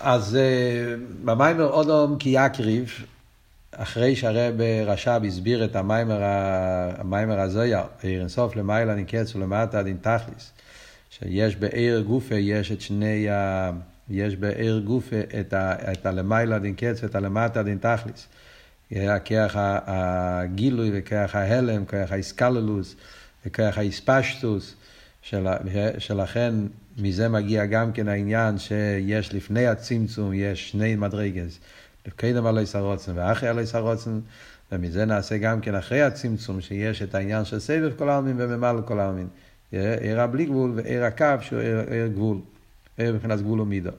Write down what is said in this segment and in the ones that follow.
אז במיימר אודום כי יקריב, אחרי שהרב רש"ב הסביר את המיימר, המיימר הזויה, עיר אינסוף למעלה נקץ ולמטה דין תכליס, שיש בעיר גופה, יש את שני ה... יש בעיר גופה את, ה, את הלמעלה דין קץ ואת הלמטה דין תכליס. כרך הגילוי וכרך ההלם, כרך האיסקללוס וכרך האיספשטוס, של, שלכן מזה מגיע גם כן העניין שיש לפני הצמצום, יש שני מדרגס, קדם עלי סרוצן ואחרי עלי סרוצן, ומזה נעשה גם כן אחרי הצמצום, שיש את העניין של סבב כל העלמין וממלא כל העלמין. עיר הבלי גבול ועיר הקו שהוא עיר, גבול, עיר מבחינת גבול ומידו.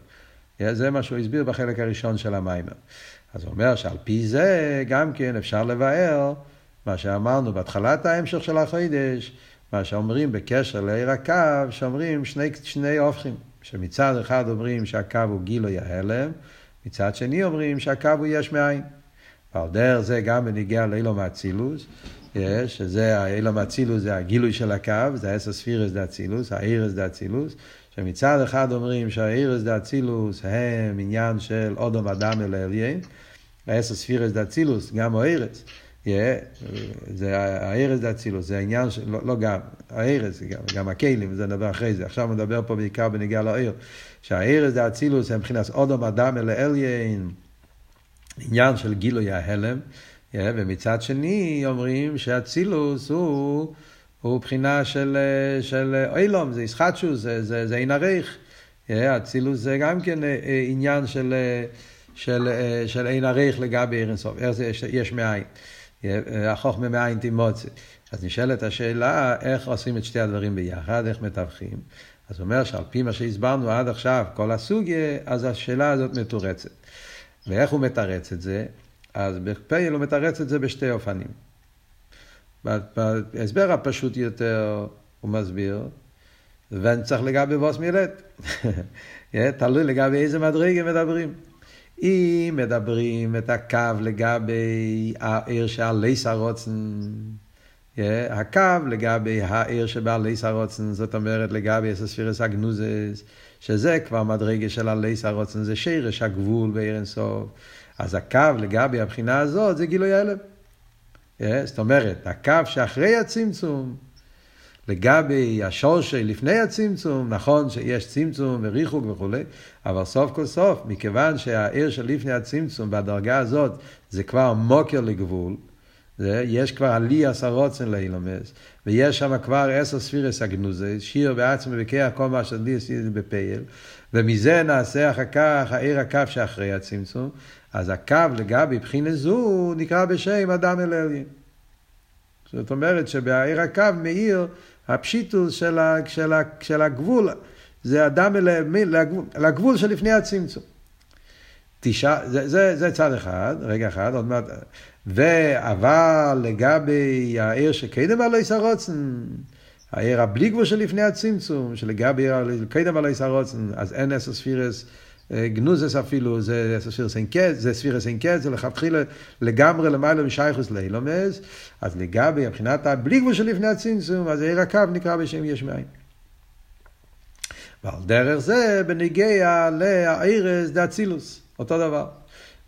זה מה שהוא הסביר בחלק הראשון של המיימר. אז הוא אומר שעל פי זה גם כן אפשר לבאר מה שאמרנו בהתחלת ההמשך של החודש, מה שאומרים בקשר לעיר הקו, שאומרים שני, שני הופכים, שמצד אחד אומרים שהקו הוא גילוי ההלם, מצד שני אומרים שהקו הוא יש מאין. ועל דרך זה גם בניגיע לאילום האצילוס, שזה האילום האצילוס זה הגילוי של הקו, זה האסר ספירס דה אצילוס, האירס דה אצילוס, שמצד אחד אומרים שהאירס דה אצילוס הם עניין של אודום אדם אל העליין, האסר ספירס דה אצילוס, גם האירס. זה הארז דה אצילוס, זה העניין של, לא, לא גם, הארז, גם, גם הכלים, זה נדבר אחרי זה. עכשיו מדבר פה בעיקר בנגיעה לעיר. שהארז דה אצילוס הם מבחינת אודום אדם אל העליין, עניין של גילוי ההלם, ומצד שני אומרים שאצילוס הוא, הוא בחינה של, של אילום, זה ישחטשוס, זה, זה, זה אין עריך. אצילוס זה גם כן עניין של, של, של אין עריך לגבי איך זה יש מאין. החוכמה מאין תימוצי. אז נשאלת השאלה, איך עושים את שתי הדברים ביחד, איך מתווכים. אז הוא אומר שעל פי מה שהסברנו עד עכשיו, כל הסוגיה, אז השאלה הזאת מתורצת. ואיך הוא מתרץ את זה? אז בפייל הוא מתרץ את זה בשתי אופנים. בהסבר הפשוט יותר הוא מסביר, ואני צריך לגבי בוס מילט. תלוי לגבי איזה מדרגה מדברים. אם מדברים את הקו לגבי העיר שעלי סרוצן, הקו לגבי העיר שבעלי סרוצן, זאת אומרת לגבי אסספירס אגנוזס, שזה כבר מדרגה של עלי סרוצן, זה שרש הגבול בעיר אינסוף. אז הקו לגבי הבחינה הזאת זה גילוי הלם. זאת אומרת, הקו שאחרי הצמצום, לגבי השורשי לפני הצמצום, נכון שיש צמצום וריחוק וכולי, אבל סוף כל סוף, מכיוון שהעיר של לפני הצמצום בדרגה הזאת זה כבר מוקר לגבול, זה, יש כבר עלי עשרוצן לאילומס, ויש שם כבר עשר ספירס הגנוזה, שיר בעצמו ובקח כל מה שאני עשיתי בפייל, ומזה נעשה אחר כך העיר הקו שאחרי הצמצום, אז הקו לגבי בחינה זו נקרא בשם אדם אל אליה. זאת אומרת שבעיר הקו מאיר הפשיטוס של, ה, של, ה, של הגבול, זה אדם לגבול, לגבול שלפני הצמצום. תשעה, זה, זה, זה צד אחד, רגע אחד, עוד מעט. ואבל לגבי העיר שקדם עלי סרוצן, העיר הבלי גבול שלפני הצמצום, שלגבי העיר קדם עלי סרוצן, אז אין אסר ספירס. גנוזס אפילו, זה ספירס אין קץ, זה ספירס אין קץ, זה לכתחילה לגמרי למעלה משייכוס לאילומס, אז לגבי מבחינת הבלי גבול שלפני הצמצום, אז עיר הקו נקרא בשם יש מאין. ועל דרך זה בניגיע לאירס דאצילוס, אותו דבר.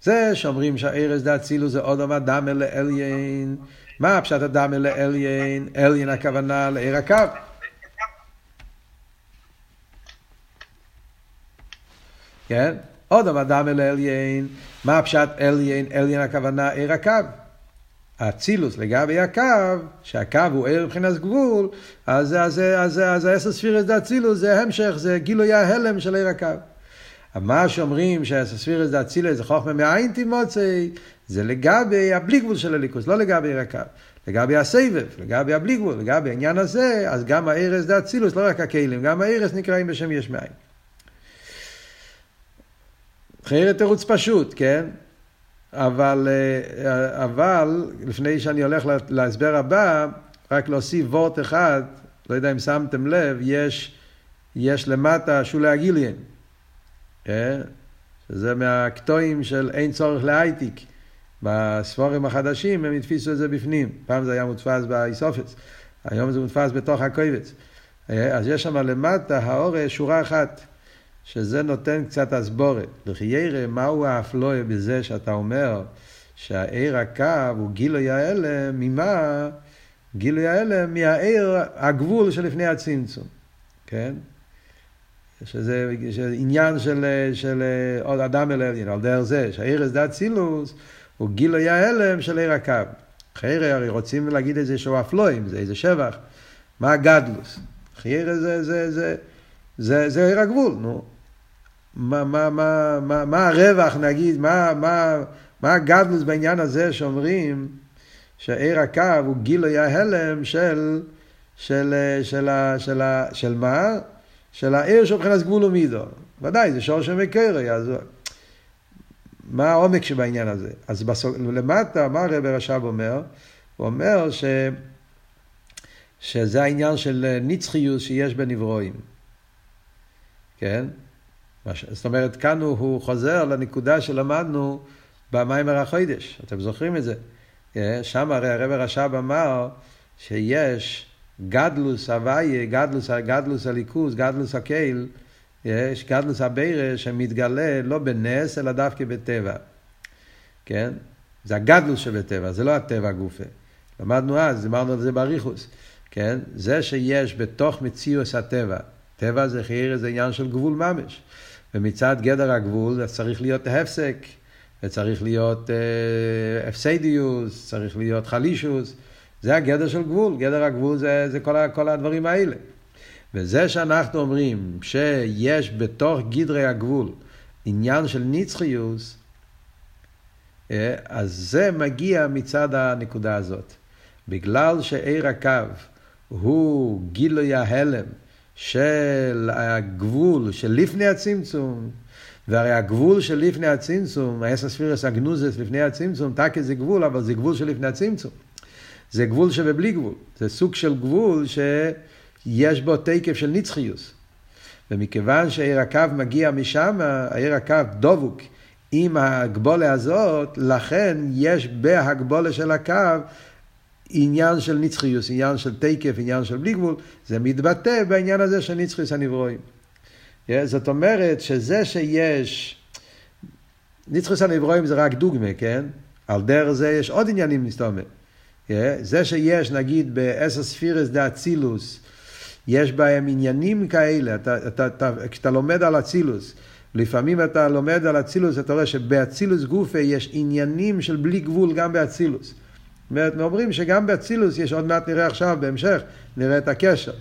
זה שאומרים שהאירס דאצילוס זה עוד אדם אל אליין, מה פשט אדם אל אליין? אליין הכוונה לעיר הקו. כן? עוד אדם אל אליין, מה הפשט אליין? אליין הכוונה עיר הקו. האצילוס לגבי הקו, שהקו הוא עיר מבחינת גבול, אז, העשר ספירס דה אצילוס זה המשך, זה גילוי ההלם של עיר הקו. מה שאומרים שהעשר ספירס דה אצילוס זה חוכמה מאין תימוצי, זה לגבי הבלי גבול של הליכוס, לא לגבי עיר הקו. לגבי הסבב, לגבי הבלי גבול, לגבי העניין הזה, אז גם הערס דה אצילוס, לא רק הכלים, גם הערס נקראים בשם יש מאין. אחרת תירוץ פשוט, כן? אבל, אבל לפני שאני הולך להסבר הבא, רק להוסיף וורט אחד, לא יודע אם שמתם לב, יש, יש למטה שולי הגיליאן, כן? שזה מהקטועים של אין צורך להייטיק. בספורים החדשים הם התפיסו את זה בפנים. פעם זה היה מודפס באיסופס, היום זה מודפס בתוך הקויבץ. אז יש שם למטה האורש שורה אחת. שזה נותן קצת הסבורת. ירא, מהו האפלואה בזה שאתה אומר שהעיר הקו הוא גילוי ההלם, ממה? גילוי ההלם מהעיר הגבול שלפני הצמצום, כן? שזה, שזה עניין של, של עוד אדם אל עליין, על דרך זה, שהעיר אסדה צילוס הוא גילוי ההלם של עיר הקו. חיירה הרי רוצים להגיד איזה שהוא אפלואים, זה איזה שבח. מה הגדלוס? חיירה זה, זה, זה, זה, זה עיר הגבול, נו. מה, מה, מה, מה, מה הרווח, נגיד, מה, מה, מה הגדלוס בעניין הזה שאומרים שעיר הקו הוא גילוי ההלם של, של, של, של, של, של מה? של העיר של מבחינת גבול ומידו. ודאי, זה שור של מקרי, אז מה העומק שבעניין הזה? אז בסוג, למטה, מה הרב רש"ב אומר? הוא אומר ש, שזה העניין של נצחיות שיש בנברואים. כן? זאת אומרת, כאן הוא, הוא חוזר לנקודה שלמדנו במיימר החוידש, אתם זוכרים את זה? אה, שם הרי הרב רש"ב אמר שיש גדלוס הוויה, גדלוס, גדלוס הליכוס, גדלוס הקהיל, יש גדלוס הבירה שמתגלה לא בנס אלא דווקא בטבע. כן? זה הגדלוס שבטבע, זה לא הטבע גופה. למדנו אז, אמרנו על זה באריכוס. כן? זה שיש בתוך מציאוס הטבע, טבע זה חייר, זה עניין של גבול ממש. ומצד גדר הגבול צריך להיות הפסק, וצריך להיות אה, הפסדיוס, צריך להיות חלישוס. זה הגדר של גבול, גדר הגבול זה, זה כל, כל הדברים האלה. וזה שאנחנו אומרים שיש בתוך גדרי הגבול עניין של נצחיוס, אה, אז זה מגיע מצד הנקודה הזאת. בגלל שעיר הקו הוא גילוי ההלם של הגבול של לפני הצמצום, והרי הגבול של לפני הצמצום, האסא ספירס הגנוזס לפני הצמצום, תקי זה גבול, אבל זה גבול של לפני הצמצום. זה גבול שבבלי גבול. זה סוג של גבול שיש בו תקף של נצחיוס. ומכיוון שהעיר הקו מגיע משם, העיר הקו דבוק עם הגבולה הזאת, לכן יש בהגבולה של הקו עניין של נצחיוס, עניין של תקף, עניין של בלי גבול, זה מתבטא בעניין הזה של נצחיוס הנברואים. זאת אומרת שזה שיש, נצחיוס הנברואים זה רק דוגמה, כן? על דרך זה יש עוד עניינים מסתובבים. זה שיש, נגיד, בעשר ספירס דה אצילוס, יש בהם עניינים כאלה, אתה, אתה, אתה, כשאתה לומד על אצילוס, לפעמים אתה לומד על אצילוס, אתה רואה שבאצילוס גופה יש עניינים של בלי גבול גם באצילוס. אומרת, אומרים שגם באצילוס יש, עוד מעט נראה עכשיו, בהמשך, נראה את הקשר.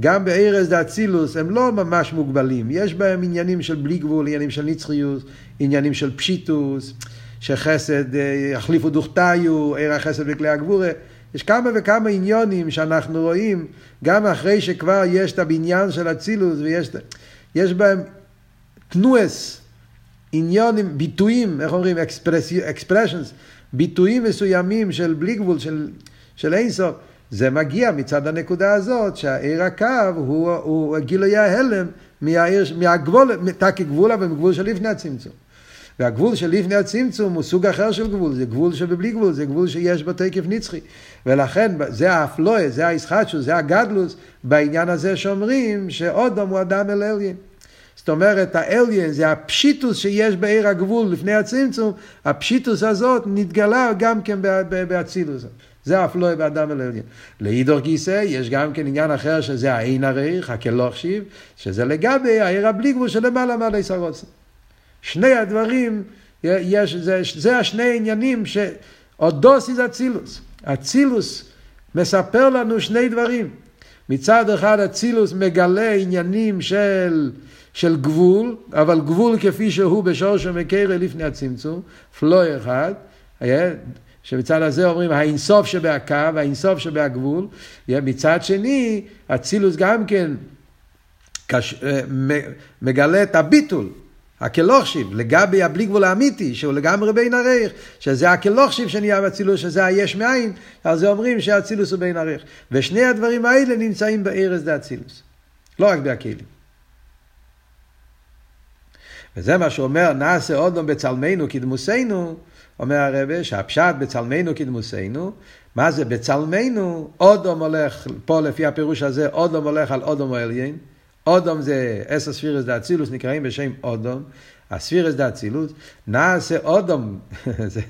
גם בארז דה אצילוס הם לא ממש מוגבלים, יש בהם עניינים של בלי גבול, עניינים של נצחיות, עניינים של פשיטוס. שחסד אה, יחליפו דוכתיו, עיר החסד בכלי הגבורה. יש כמה וכמה עניונים שאנחנו רואים, גם אחרי שכבר יש את הבניין של אצילוס ויש יש בהם תנועס, עניונים, ביטויים, איך אומרים, אקספרשנס, ביטויים מסוימים של בלי גבול, של, של אינסוף. זה מגיע מצד הנקודה הזאת שהעיר הקו הוא, הוא גילוי ההלם מהגבול, תקי גבולה ומגבול לפני הצמצום. והגבול של לפני הצמצום הוא סוג אחר של גבול, זה גבול שבבלי גבול, זה גבול שיש בו תקף נצחי. ולכן זה האפלואה, זה הישחטשוס, זה הגדלוס, בעניין הזה שאומרים שאודום הוא אדם אל אליין. זאת אומרת, האליין זה הפשיטוס שיש בעיר הגבול לפני הצמצום, הפשיטוס הזאת נתגלה גם כן באצילוס. זה האפלואה באדם אל אליין. לאידור גיסא יש גם כן עניין אחר שזה העין הריך, הכלוך שיב, שזה לגבי העיר הבלי גבול שלמעלה מעלי סרוצה. שני הדברים, יש, זה, זה השני עניינים שאודוס איז אצילוס. אצילוס מספר לנו שני דברים. מצד אחד אצילוס מגלה עניינים של, של גבול, אבל גבול כפי שהוא בשור שמקרה לפני הצמצום, פלוי אחד, שמצד הזה אומרים האינסוף שבהקו, האינסוף שבהגבול, מצד שני אצילוס גם כן קש, אה, מגלה את הביטול. הכלוכשיב, לגבי הבלי גבול האמיתי, שהוא לגמרי בין הרייך, שזה הכלוכשיב שנהיה באצילוס, שזה היש מאין, על זה אומרים שהאצילוס הוא בין הרייך. ושני הדברים האלה נמצאים בארז דה לא רק בהכלים. וזה מה שאומר, נעשה אודום בצלמנו כדמוסנו, אומר הרבה, שהפשט בצלמנו כדמוסנו, מה זה בצלמנו? אודום הולך, פה לפי הפירוש הזה, אודום הולך על אודום העליין, אודום זה עשר ספירס דה אצילוס, נקראים בשם אודום. הספירס דה אצילוס, נעשה אודום, זה,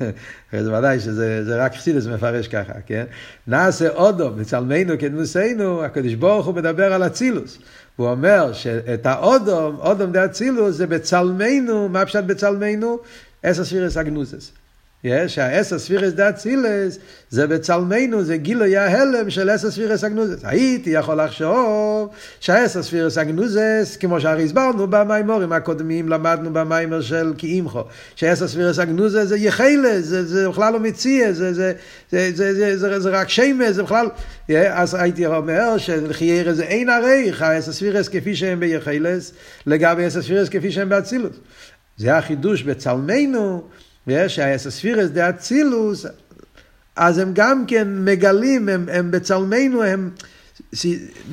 ודאי שזה זה רק חסידס מפרש ככה, כן? נעשה אודום, בצלמנו כדמוסנו, הקדוש ברוך הוא מדבר על אצילוס. הוא אומר שאת האודום, אודום דה אצילוס, זה בצלמנו, מה פשט בצלמנו? עשר ספירס אגנוזס. שהאסר ספירס דה אצילס זה בצלמנו, זה גילוי ההלם של אסר ספירס אגנוזס. הייתי יכול לחשוב שהאסר ספירס אגנוזס, כמו שהרי הסברנו במיימורים הקודמים, למדנו במיימר של כאימחו, שהאסר ספירס אגנוזס זה יחלס, זה, זה בכלל לא מציע, זה, זה, זה, זה, זה, זה, זה רק שמש, זה בכלל... אז הייתי אומר שלחיירה זה אין עריך, האסר ספירס כפי שהם ביחלס, לגבי אסר ספירס כפי שהם באצילוס. זה החידוש בצלמנו. שהאסספירס דה אצילוס, אז הם גם כן מגלים, הם, הם בצלמנו, הם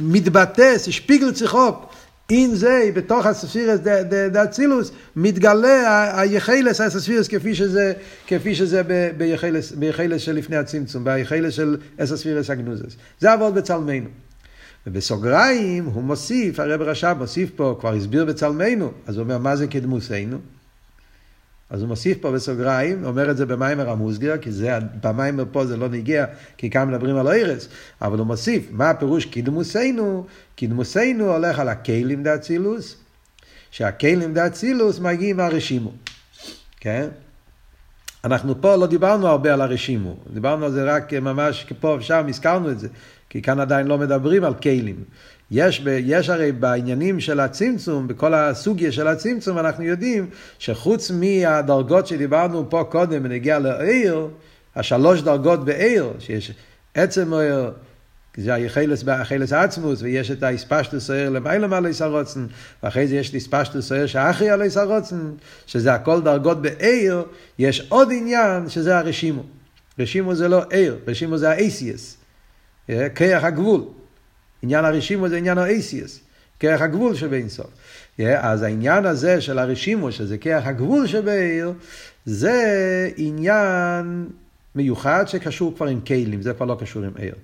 מתבטא, שפיגל צחוק. אין זה, בתוך הספירס דה אצילוס, מתגלה היחלס האסספירס כפי שזה, כפי שזה ביחלס, ביחלס של לפני הצמצום, ביחלס של אסספירס הגנוזס. זה עבוד בצלמנו. ובסוגריים הוא מוסיף, הרב רש"ב מוסיף פה, כבר הסביר בצלמנו, אז הוא אומר, מה זה קדמוסנו? אז הוא מוסיף פה בסוגריים, אומר את זה במיימר המוסגר, כי זה, במיימר פה זה לא נגיע, כי כאן מדברים על ארץ, אבל הוא מוסיף, מה הפירוש קידמוסנו? קידמוסנו הולך על הכלים דאצילוס, שהכלים דאצילוס מגיעים מהרשימו, כן? אנחנו פה לא דיברנו הרבה על הרשימו, דיברנו על זה רק ממש פה ושם, הזכרנו את זה, כי כאן עדיין לא מדברים על כלים. יש, ב, יש הרי בעניינים של הצמצום, בכל הסוגיה של הצמצום, אנחנו יודעים שחוץ מהדרגות שדיברנו פה קודם בנגיע לעיר, השלוש דרגות בעיר, שיש עצם עיר, זה היחלס, החלס עצמוס, ויש את האספשטוס העיר למעלה מעלי סרוצן, ואחרי זה יש את אספשטוס העיר שאחרי עלי סרוצן, שזה הכל דרגות בעיר, יש עוד עניין שזה הרשימו. רשימו זה לא עיר, רשימו זה האייסיאס, כיח הגבול. עניין הרשימו זה עניין האייסיאס, כרך הגבול שבין סוף. אז העניין הזה של הרשימו, שזה כרך הגבול שבעיר, זה עניין מיוחד שקשור כבר עם כלים, זה כבר לא קשור עם עיר.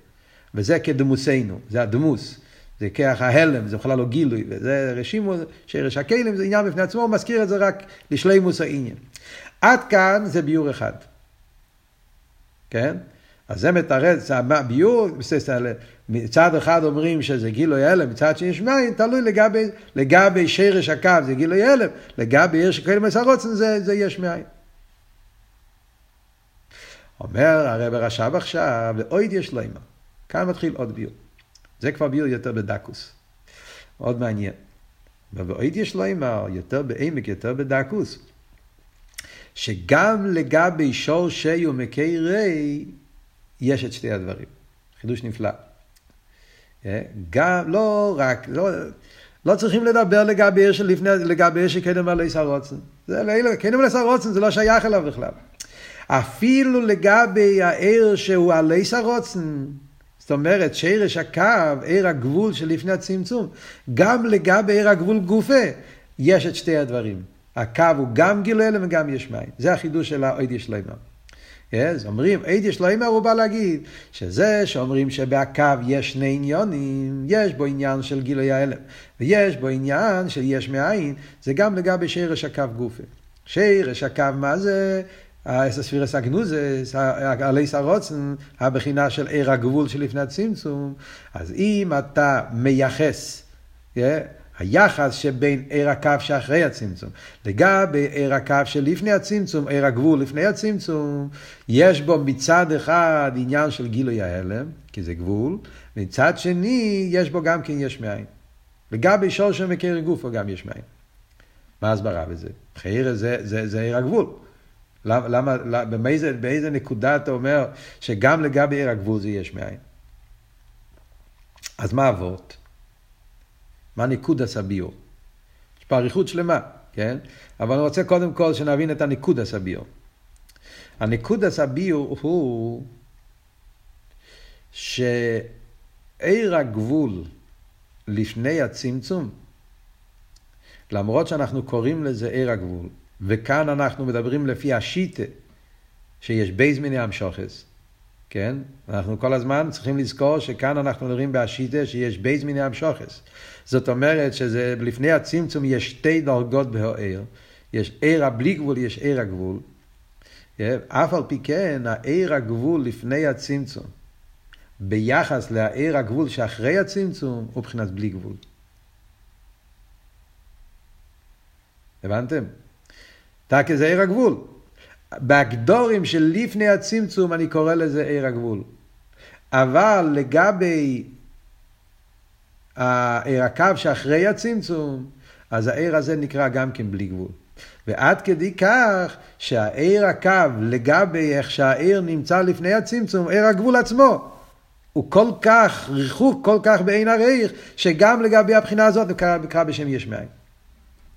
וזה כדמוסנו, זה הדמוס. זה כרך ההלם, זה בכלל לא גילוי, וזה רשימו, שרש הכלים זה עניין בפני עצמו, הוא מזכיר את זה רק לשלימוס העניין. עד כאן זה ביור אחד. כן? אז זה מתרץ, הביור, מצד אחד אומרים שזה גילוי הלם, מצד שני יש מים, תלוי לגבי, לגבי שרש הקו זה גילוי הלם, לגבי עיר שכאלה מסרוצן זה, זה יש מים. אומר הרב רש"ב עכשיו, ואויד יש לימה. כאן מתחיל עוד ביור. זה כבר ביור יותר בדקוס. מאוד מעניין. ואויד יש לימה, יותר בעמק, יותר בדקוס. שגם לגבי שור שי ומקי רי, יש את שתי הדברים. חידוש נפלא. אה? גם, לא רק, לא, לא צריכים לדבר לגבי עיר שלפני, לגבי עיר שקדם עלי סרוצן. זה לאלה, קדם עלי סרוצן זה לא שייך אליו בכלל. אפילו לגבי העיר שהוא עלי סרוצן, זאת אומרת שרש הקו, עיר הגבול שלפני הצמצום, גם לגבי עיר הגבול גופה, יש את שתי הדברים. הקו הוא גם גילוי אלם וגם יש מים. זה החידוש של האויד יש לימה. אז אומרים, עד יש לו אמר, הוא בא להגיד, שזה שאומרים שבהקו יש שני עניונים, יש בו עניין של גילוי ההלם, ויש בו עניין של יש מאין, זה גם לגבי שרש הקו גופה. שרש הקו מה זה? האסספירס אגנוזס, עלי סרוצן, הבחינה של עיר הגבול שלפני הצמצום, אז אם אתה מייחס, yeah, היחס שבין עיר הקו שאחרי הצמצום לגבי עיר הקו שלפני הצמצום, עיר הגבול לפני הצמצום, יש בו מצד אחד עניין של גילוי ההלם, כי זה גבול, מצד שני יש בו גם כן יש מאין. לגבי שורשם וקרן גופו גם יש מאין. מה ההסברה בזה? חייר זה, זה, זה עיר הגבול. למה, למה, באיזה, באיזה נקודה אתה אומר שגם לגבי עיר הגבול זה יש מאין? אז מה אבות? מה נקודת הביאור. יש פה אריכות שלמה, כן? אבל אני רוצה קודם כל שנבין את הנקודת הביאור. הנקודת הביאור הוא שאור הגבול לפני הצמצום, למרות שאנחנו קוראים לזה אור הגבול, וכאן אנחנו מדברים לפי השיטה שיש ב' מיני המשכות, כן? אנחנו כל הזמן צריכים לזכור שכאן אנחנו מדברים בהשיטה שיש ב' מיני המשכות. זאת אומרת שזה לפני הצמצום יש שתי דרגות בהעיר. יש עיר הבלי גבול, יש עיר הגבול. אף על פי כן, העיר הגבול לפני הצמצום, ביחס לעיר הגבול שאחרי הצמצום, הוא מבחינת בלי גבול. הבנתם? תקי זה עיר הגבול. בהגדורים של לפני הצמצום אני קורא לזה עיר הגבול. אבל לגבי הקו שאחרי הצמצום, אז העיר הזה נקרא גם כן בלי גבול. ועד כדי כך שהעיר הקו לגבי איך שהעיר נמצא לפני הצמצום, עיר הגבול עצמו, הוא כל כך ריחוק, כל כך בעין הרייך, שגם לגבי הבחינה הזאת נקרא, נקרא בשם יש מאין.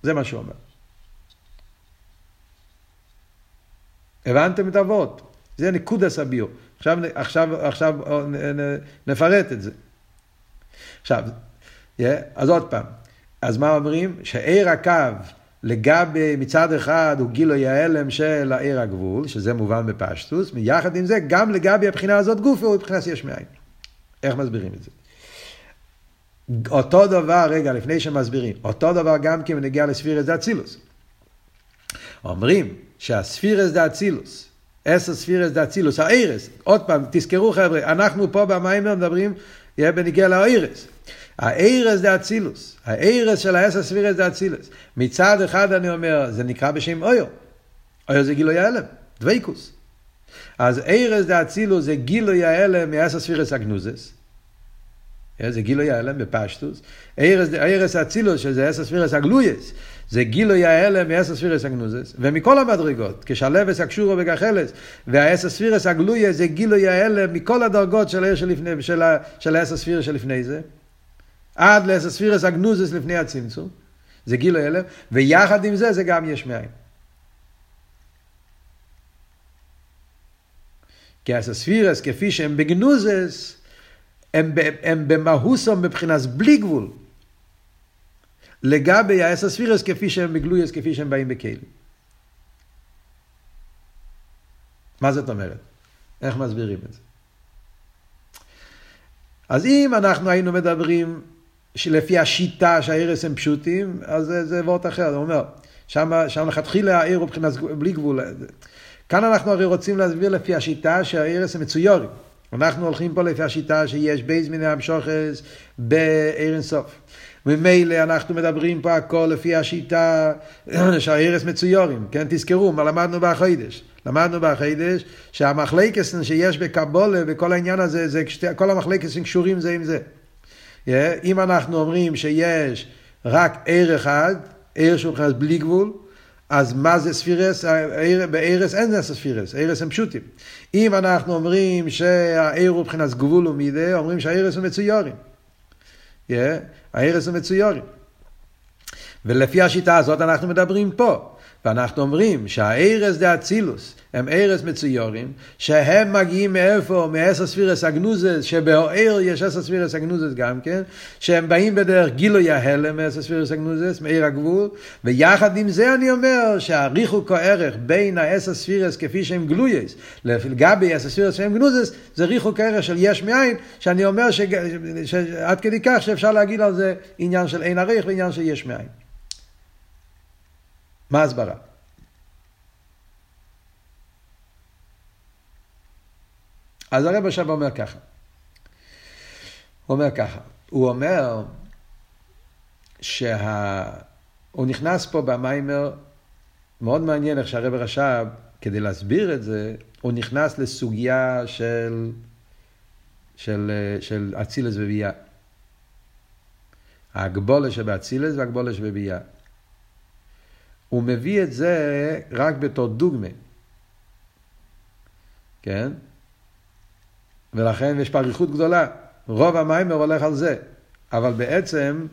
זה מה שהוא אומר. הבנתם את אבות? זה נקודה סביו. עכשיו, עכשיו, עכשיו נפרט את זה. עכשיו, אז עוד פעם, אז מה אומרים? שעיר הקו לגבי מצד אחד הוא גילוי ההלם של העיר הגבול, שזה מובן בפשטוס, מיחד עם זה גם לגבי הבחינה הזאת גופו הוא מבחינת יש מאין. איך מסבירים את זה? אותו דבר, רגע, לפני שמסבירים, אותו דבר גם כי בנגיע לספירס דה אצילוס. אומרים שהספירס דה אצילוס, עשר ספירס דה אצילוס, האירס, עוד פעם, תזכרו חבר'ה, אנחנו פה במיימר מדברים, יהיה בנגיע לאירס. האירס דה אצילוס, האירס של העשר ספירס דה אצילוס. מצד אחד אני אומר, זה נקרא בשם אויו. אויו זה גילוי ההלם, דוויקוס. אז אירס דה אצילוס זה גילוי ההלם מעשר ספירס הגנוזס. זה גילוי ההלם בפשטוס. אירס אצילוס, שזה עשר ספירס הגלויס, זה גילוי ההלם מעשר ספירס הגנוזס. ומכל המדרגות, כשהלבס הקשורו בגחלס, והעשר ספירס הגלויס זה גילוי ההלם מכל הדרגות של העיר שלפני, של, של העשר ספירס שלפני זה. עד לעשר ספירס הגנוזס לפני הצמצום. זה גילוי הלם, ויחד עם זה זה גם יש מאין. כי הספירס כפי שהם בגנוזס, הם, הם במהוסם מבחינת בלי גבול. לגבי העשר ספירות כפי שהם בגלוי, כפי שהם באים בכלים. מה זאת אומרת? איך מסבירים את זה? אז אם אנחנו היינו מדברים שלפי השיטה שהאורות הם פשוטים, אז זה, זה וורט אחר, הוא אומר, שם, לכתחילה האור הוא בלי גבול. כאן אנחנו הרי רוצים להסביר לפי השיטה שהאורות הם מצוירים. אנחנו הולכים פה לפי השיטה שיש ב' מיני המשכות בעיר אינסוף. ממילא אנחנו מדברים פה הכל לפי השיטה שהארס מצויורים, כן? תזכרו, מה למדנו בחידש. למדנו בחידש שהמחלקסן שיש בקבולה וכל העניין הזה, זה, כל המחלקסן קשורים זה עם זה. אם אנחנו אומרים שיש רק עיר אחד, שהוא מבחינת בלי גבול, אז מה זה ספירס? בארס אין זה ספירס, ארס הם פשוטים. אם אנחנו אומרים שהעיר הוא מבחינת גבול ומידה, אומרים שהארס הוא מצויורים. Yeah, הארס הוא מצויורים. ולפי השיטה הזאת אנחנו מדברים פה. ואנחנו אומרים שהארס דה אצילוס הם ארס מצויורים, שהם מגיעים מאיפה? מאסר ספירס אגנוזס, שבאוהר יש אסר ספירס אגנוזס גם כן, שהם באים בדרך גילוי ההלם מאסר ספירס אגנוזס, מעיר הגבול, ויחד עם זה אני אומר שהריחוק הערך בין האסר ספירס כפי שהם גלויס, לגבי אסר ספירס שהם גנוזס, זה ריחוק הערך של יש מאין, שאני אומר שעד כדי כך שאפשר להגיד על זה עניין של אין עריך ועניין של יש מאין. מה ההסברה? אז הרב עכשיו אומר ככה. הוא אומר ככה, הוא אומר שה... הוא נכנס פה במיימר, מאוד מעניין איך שהרב רש"ב, כדי להסביר את זה, הוא נכנס לסוגיה של, של, של אצילס וביאה. ההגבולה שבאצילס והגבולה שבביאה. הוא מביא את זה רק בתור דוגמה. כן? ולכן יש פה גדולה. רוב המיימר הולך על זה. אבל בעצם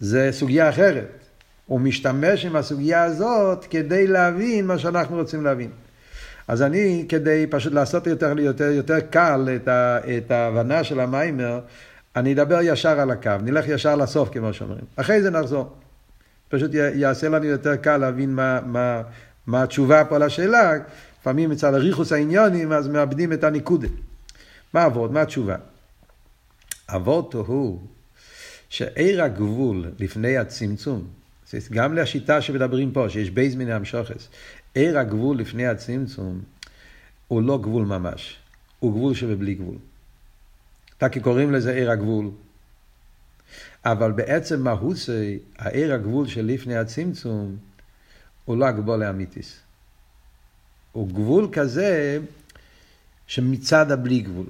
זה סוגיה אחרת. הוא משתמש עם הסוגיה הזאת כדי להבין מה שאנחנו רוצים להבין. אז אני, כדי פשוט לעשות יותר, יותר, יותר קל את, ה, את ההבנה של המיימר, אני אדבר ישר על הקו, נלך ישר לסוף כמו שאומרים. אחרי זה נחזור. פשוט יעשה לנו יותר קל להבין מה, מה, מה התשובה פה לשאלה. לפעמים מצד אריכוס העניונים אז מאבדים את הניקודה. מה אבות? מה התשובה? אבות הוא שעיר הגבול לפני הצמצום, גם לשיטה שמדברים פה, שיש בייז מיני המשוכס, עיר הגבול לפני הצמצום הוא לא גבול ממש, הוא גבול שבבלי גבול. כי קוראים לזה עיר הגבול. אבל בעצם מהוסי, העיר הגבול שלפני הצמצום, הוא לא הגבול האמיתיס. הוא גבול כזה שמצד הבלי גבול.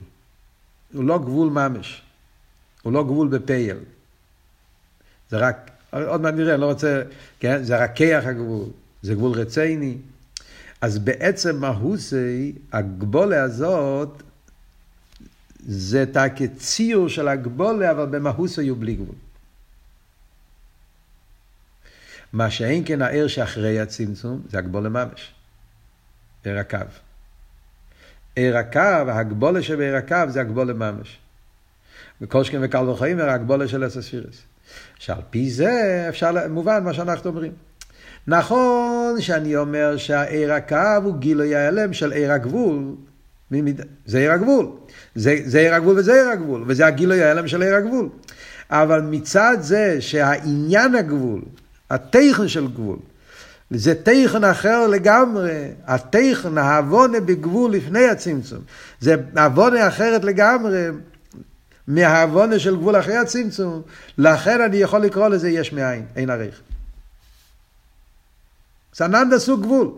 הוא לא גבול ממש. הוא לא גבול בפייל. זה רק, עוד מעט נראה, אני לא רוצה, כן? זה רק כיח הגבול, זה גבול רציני. אז בעצם מהוסי, הגבולה הזאת, זה תקי ציור של הגבולה, אבל במהוסי הוא בלי גבול. מה שאין כן הער שאחרי הצמצום, זה הגבולה ממש. ער. ער הקו, הגבולה שבער הקו זה הגבולה ממש. וכל שכן וקל וחיים, הגבולה של אסספירס. שעל פי זה אפשר, מובן מה שאנחנו אומרים. נכון שאני אומר שהעיר הקו הוא גילוי ההלם של עיר הגבול, זה עיר הגבול. זה, זה עיר הגבול וזה עיר הגבול, וזה הגילוי ההלם של עיר הגבול. אבל מצד זה שהעניין הגבול, התכן של גבול, זה תכן אחר לגמרי, התכן, העוונה בגבול לפני הצמצום, זה עוונה אחרת לגמרי מהעוונה של גבול אחרי הצמצום, לכן אני יכול לקרוא לזה יש מאין, אין עריך. סננדה סוג גבול.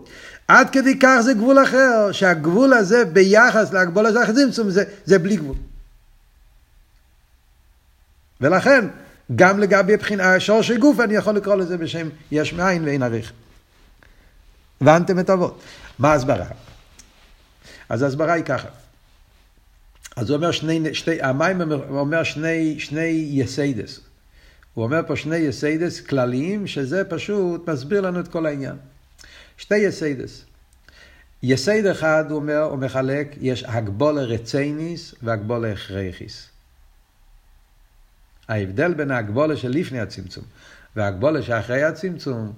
עד כדי כך זה גבול אחר, שהגבול הזה ביחס להגבול הזה הצמצום זה, זה בלי גבול. ולכן, גם לגבי בחינה שורשי גוף, אני יכול לקרוא לזה בשם יש מאין ואין עריך. הבנתם את אבות. מה ההסברה? אז ההסברה היא ככה. אז הוא אומר שני, שתי, המים אומר שני, שני יסיידס. הוא אומר פה שני יסיידס כלליים, שזה פשוט מסביר לנו את כל העניין. שתי יסיידס. יסייד אחד, הוא אומר, הוא מחלק, יש הגבולה רצייניס והגבולה הכרחיס. ההבדל בין ההגבולה לפני הצמצום וההגבולה שאחרי הצמצום,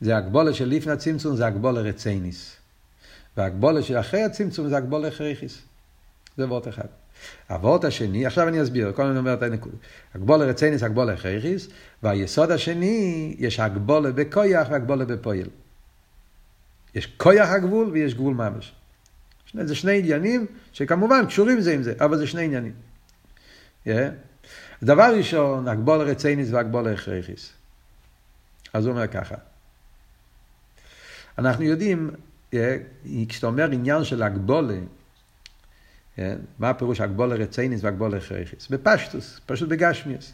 זה הגבולה של לפני הצמצום זה הגבולה רצייניס. וההגבולה שאחרי הצמצום זה הגבולה הכרחיס. זה וורט אחד. הוורט השני, עכשיו אני אסביר, כל הזמן אומר את הנקודה. הגבולה רצייניס, הגבולה הכרחיס, והיסוד השני, יש הגבולה בכויח והגבולה בפועל. יש כויח הגבול ויש גבול ממש. זה שני עניינים שכמובן קשורים זה עם זה, אבל זה שני עניינים. Yeah. דבר ראשון, הגבול רציניס והגבול הכרחיס. אז הוא אומר ככה. אנחנו יודעים, yeah, כשאתה אומר עניין של הגבולה, yeah, מה הפירוש הגבול רציניס והגבול הכרחיס? בפשטוס, פשוט בגשמיאס.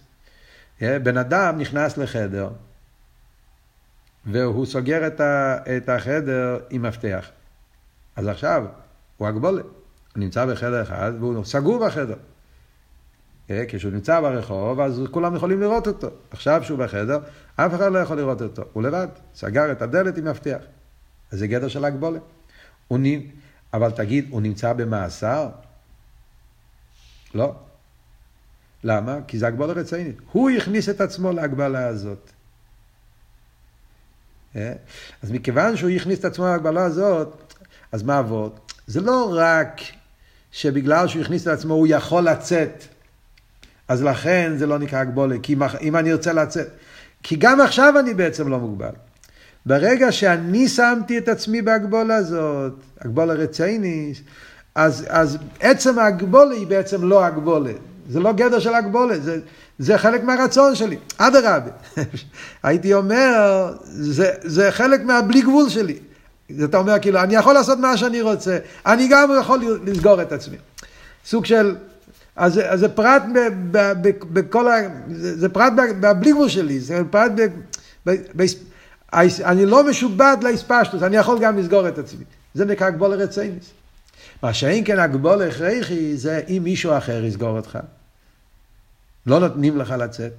Yeah, בן אדם נכנס לחדר, והוא סוגר את, החדר עם מפתח. אז עכשיו, הוא הגבולת. הוא נמצא בחדר אחד והוא סגור בחדר. אה, כשהוא נמצא ברחוב, אז כולם יכולים לראות אותו. עכשיו שהוא בחדר, אף אחד לא יכול לראות אותו. הוא לבד, סגר את הדלת עם מפתח. אז זה גדר של הגבולת. נ... אבל תגיד, הוא נמצא במאסר? לא. למה? כי זה הגבולה רצינית. הוא הכניס את עצמו להגבלה הזאת. אה? אז מכיוון שהוא הכניס את עצמו להגבלה הזאת, אז מה עבוד? זה לא רק שבגלל שהוא הכניס את עצמו הוא יכול לצאת, אז לכן זה לא נקרא הגבולה, כי אם אני רוצה לצאת, כי גם עכשיו אני בעצם לא מוגבל. ברגע שאני שמתי את עצמי בהגבולה הזאת, הגבולה רצייניס, אז, אז עצם ההגבולה היא בעצם לא הגבולה. זה לא גדר של הגבולה, זה, זה חלק מהרצון שלי. אדרבה. הייתי אומר, זה, זה חלק מהבלי גבול שלי. אתה אומר, כאילו, אני יכול לעשות מה שאני רוצה, אני גם יכול לסגור את עצמי. סוג של, אז, אז זה פרט ב, ב, ב, בכל ה... זה, זה פרט בבלי גבול שלי, זה פרט ב... ב, ב אני לא משובד לאספשטוס, אני יכול גם לסגור את עצמי. זה נקרא הגבול הרצייניס. מה שאין כן הגבול הכרחי זה אם מישהו אחר יסגור אותך. לא נותנים לך לצאת.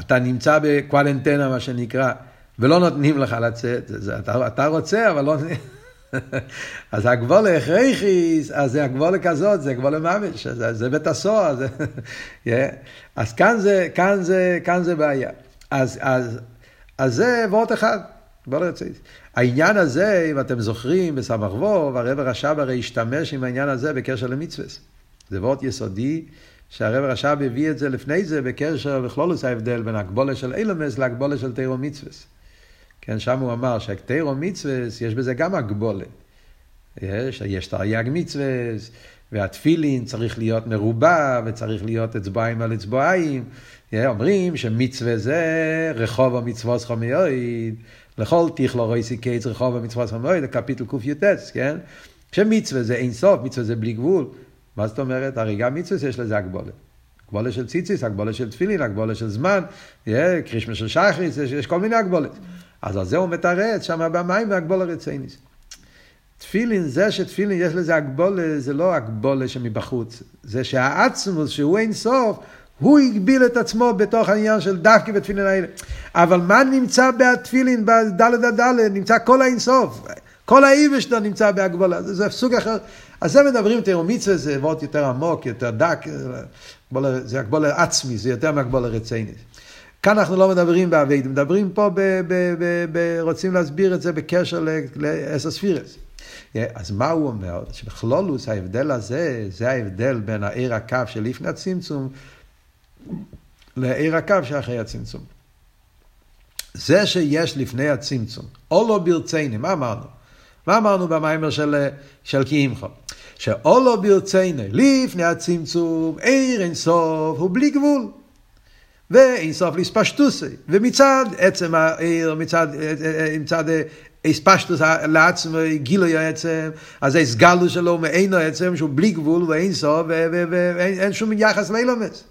אתה נמצא בקואלנטנה, מה שנקרא, ולא נותנים לך לצאת. זה, אתה, אתה רוצה, אבל לא... אז הגבולה הכרחיס, אז זה הגבולה כזאת, זה גבולה ממש, זה, זה בית הסוהר. זה, yeah. אז כאן זה, כאן זה, כאן זה בעיה. אז, אז, אז זה וורט אחד. רצייניס. העניין הזה, אם אתם זוכרים, בסמ"ך וו, הרב רש"ב הרי השתמש עם העניין הזה בקשר למצווה. זה וורט יסודי, שהרב רש"ב הביא את זה לפני זה בקשר בכלולוס ההבדל בין הגבולה של אילומס להגבולה של תירו מצווה. כן, שם הוא אמר שהתירו מצווה, יש בזה גם הגבולה. יש, יש תרי"ג מצווה, והתפילין צריך להיות מרובע, וצריך להיות אצבעיים על אצבעיים. אומרים שמצווה זה רחוב המצוות סכומי לכל תיכלו רויסי קץ רחוב המצוות זה קפיטל קי"ט, כן? שמצווה זה אין סוף, מצווה זה בלי גבול. מה זאת אומרת? הרי גם מצווה יש לזה הגבולת. הגבולת של ציציס, הגבולת של תפילין, הגבולת של זמן, קרישמה של שחריס, יש כל מיני הגבולת. אז על זה הוא מתרץ שם במים והגבולת רציניס. תפילין, זה שתפילין יש לזה הגבולה, זה לא הגבולה שמבחוץ. זה שהעצמוס, שהוא אין סוף, הוא הגביל את עצמו בתוך העניין של דווקא בתפילין האלה. אבל מה נמצא בתפילין, בדלת הדלת, נמצא כל האינסוף. כל האיבש שלו נמצא בהגבולה, זה, זה סוג אחר. אז זה מדברים תראו מצווה, זה וורט יותר עמוק, יותר דק, זה הגבולה עצמי, זה יותר מהגבולה רצינית. כאן אנחנו לא מדברים באבייד, מדברים פה, ב, ב, ב, ב, רוצים להסביר את זה בקשר לאסוספירס. אז מה הוא אומר? שבכלולוס ההבדל הזה, זה ההבדל בין העיר הקו שלפני הצמצום לעיר הקו שאחרי הצמצום. זה שיש לפני הצמצום, או לא ברציני, מה אמרנו? מה אמרנו במיימר של, של קיימך? שאו לא ברציני, לפני הצמצום, עיר אין סוף הוא בלי גבול. ואין סוף להספשטוסי. ומצד עצם העיר, מצד, מצד הספשטוס לעצמו, גילוי העצם, אז ההסגלו שלו מעינו העצם שהוא בלי גבול ואין סוף ואין שום יחס לאילומס.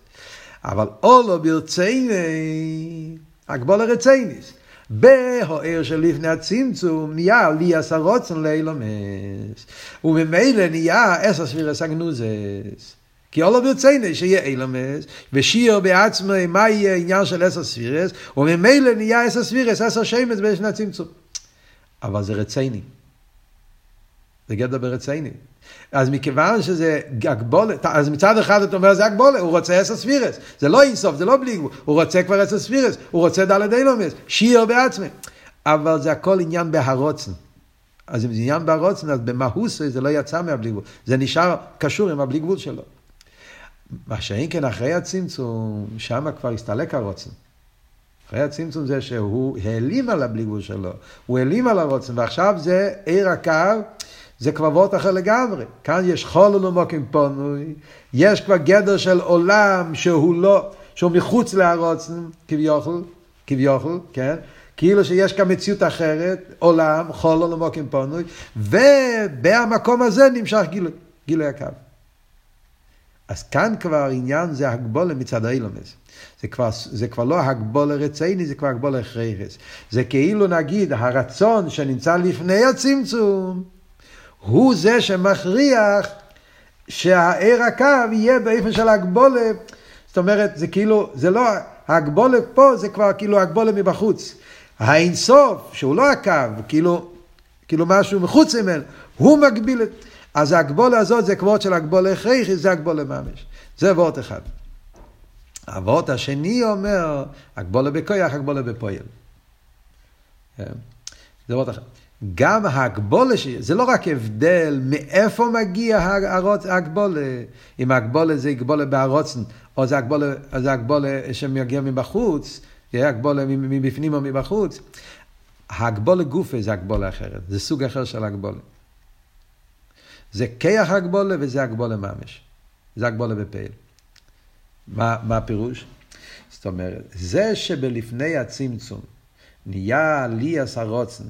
אבל אולו ברציני, הגבול הרצייניס. בהוער של לפני הצמצום נהיה לי עשרוצן לאילומס. וממילא נהיה עשר ספירס הגנוזס. כי אולו ברציני שיהיה אילומס, ושיר בעצמו מה יהיה עניין של עשר ספירס, וממילא נהיה עשר ספירס, עשר שמץ בשני הצמצום. אבל זה רציני. זה גדר ברציני. אז מכיוון שזה הגבולת, אז מצד אחד אתה אומר זה הגבולת, הוא רוצה עשר ספירס, זה לא אינסוף, זה לא בלי גבול, הוא רוצה כבר עשר ספירס, הוא רוצה דלת אילומס, שיר בעצמי. אבל זה הכל עניין בהרוצן. אז אם זה עניין בהרוצן, אז במהוס זה לא יצא מהבלי גבול, זה נשאר קשור עם הבלי גבול שלו. מה שאין כן אחרי הצמצום, שם כבר הסתלק הרוצן. אחרי הצמצום זה שהוא העלים על הבלי גבול שלו, הוא העלים על הרוצן, ועכשיו זה עיר הקו. זה כבר וורט אחר לגמרי. כאן יש חול ומוקים פונוי, יש כבר גדר של עולם שהוא לא, שהוא מחוץ להרוצן, כביכול, כביכול, כן? כאילו שיש כאן מציאות אחרת, עולם, חול ומוקים פונוי, ובמקום הזה נמשך גילוי, גילוי הקו. אז כאן כבר עניין זה הגבולה מצד האילומס. זה כבר, זה כבר לא הגבולה רציני, זה כבר הגבולה חרס. זה כאילו נגיד הרצון שנמצא לפני הצמצום, הוא זה שמכריח שהער הקו יהיה באיפן של הגבולה. זאת אומרת, זה כאילו, זה לא, הגבולה פה זה כבר כאילו הגבולה מבחוץ. האינסוף, שהוא לא הקו, כאילו, כאילו משהו מחוץ ממנו, הוא מגביל את... אז הגבולה הזאת זה כבוד של הגבולה הכרחי, זה הגבולה ממש. זה וורט אחד. הוורט השני אומר, הגבולה בכויח, הגבולה בפועל. כן? זה וורט אחד. גם ההגבולה, זה לא רק הבדל מאיפה מגיע ההגבולה, אם ההגבולה זה הגבולה בהרוצן, או זה הגבולה, זה הגבולה שמגיע מבחוץ, הגבולה מבפנים או מבחוץ, ההגבולה גופה זה הגבולה אחרת, זה סוג אחר של הגבולה. זה כיח הגבולה וזה הגבולה ממש. זה הגבולה בפעיל. מה, מה הפירוש? זאת אומרת, זה שבלפני הצמצום נהיה לי עשה רוצן,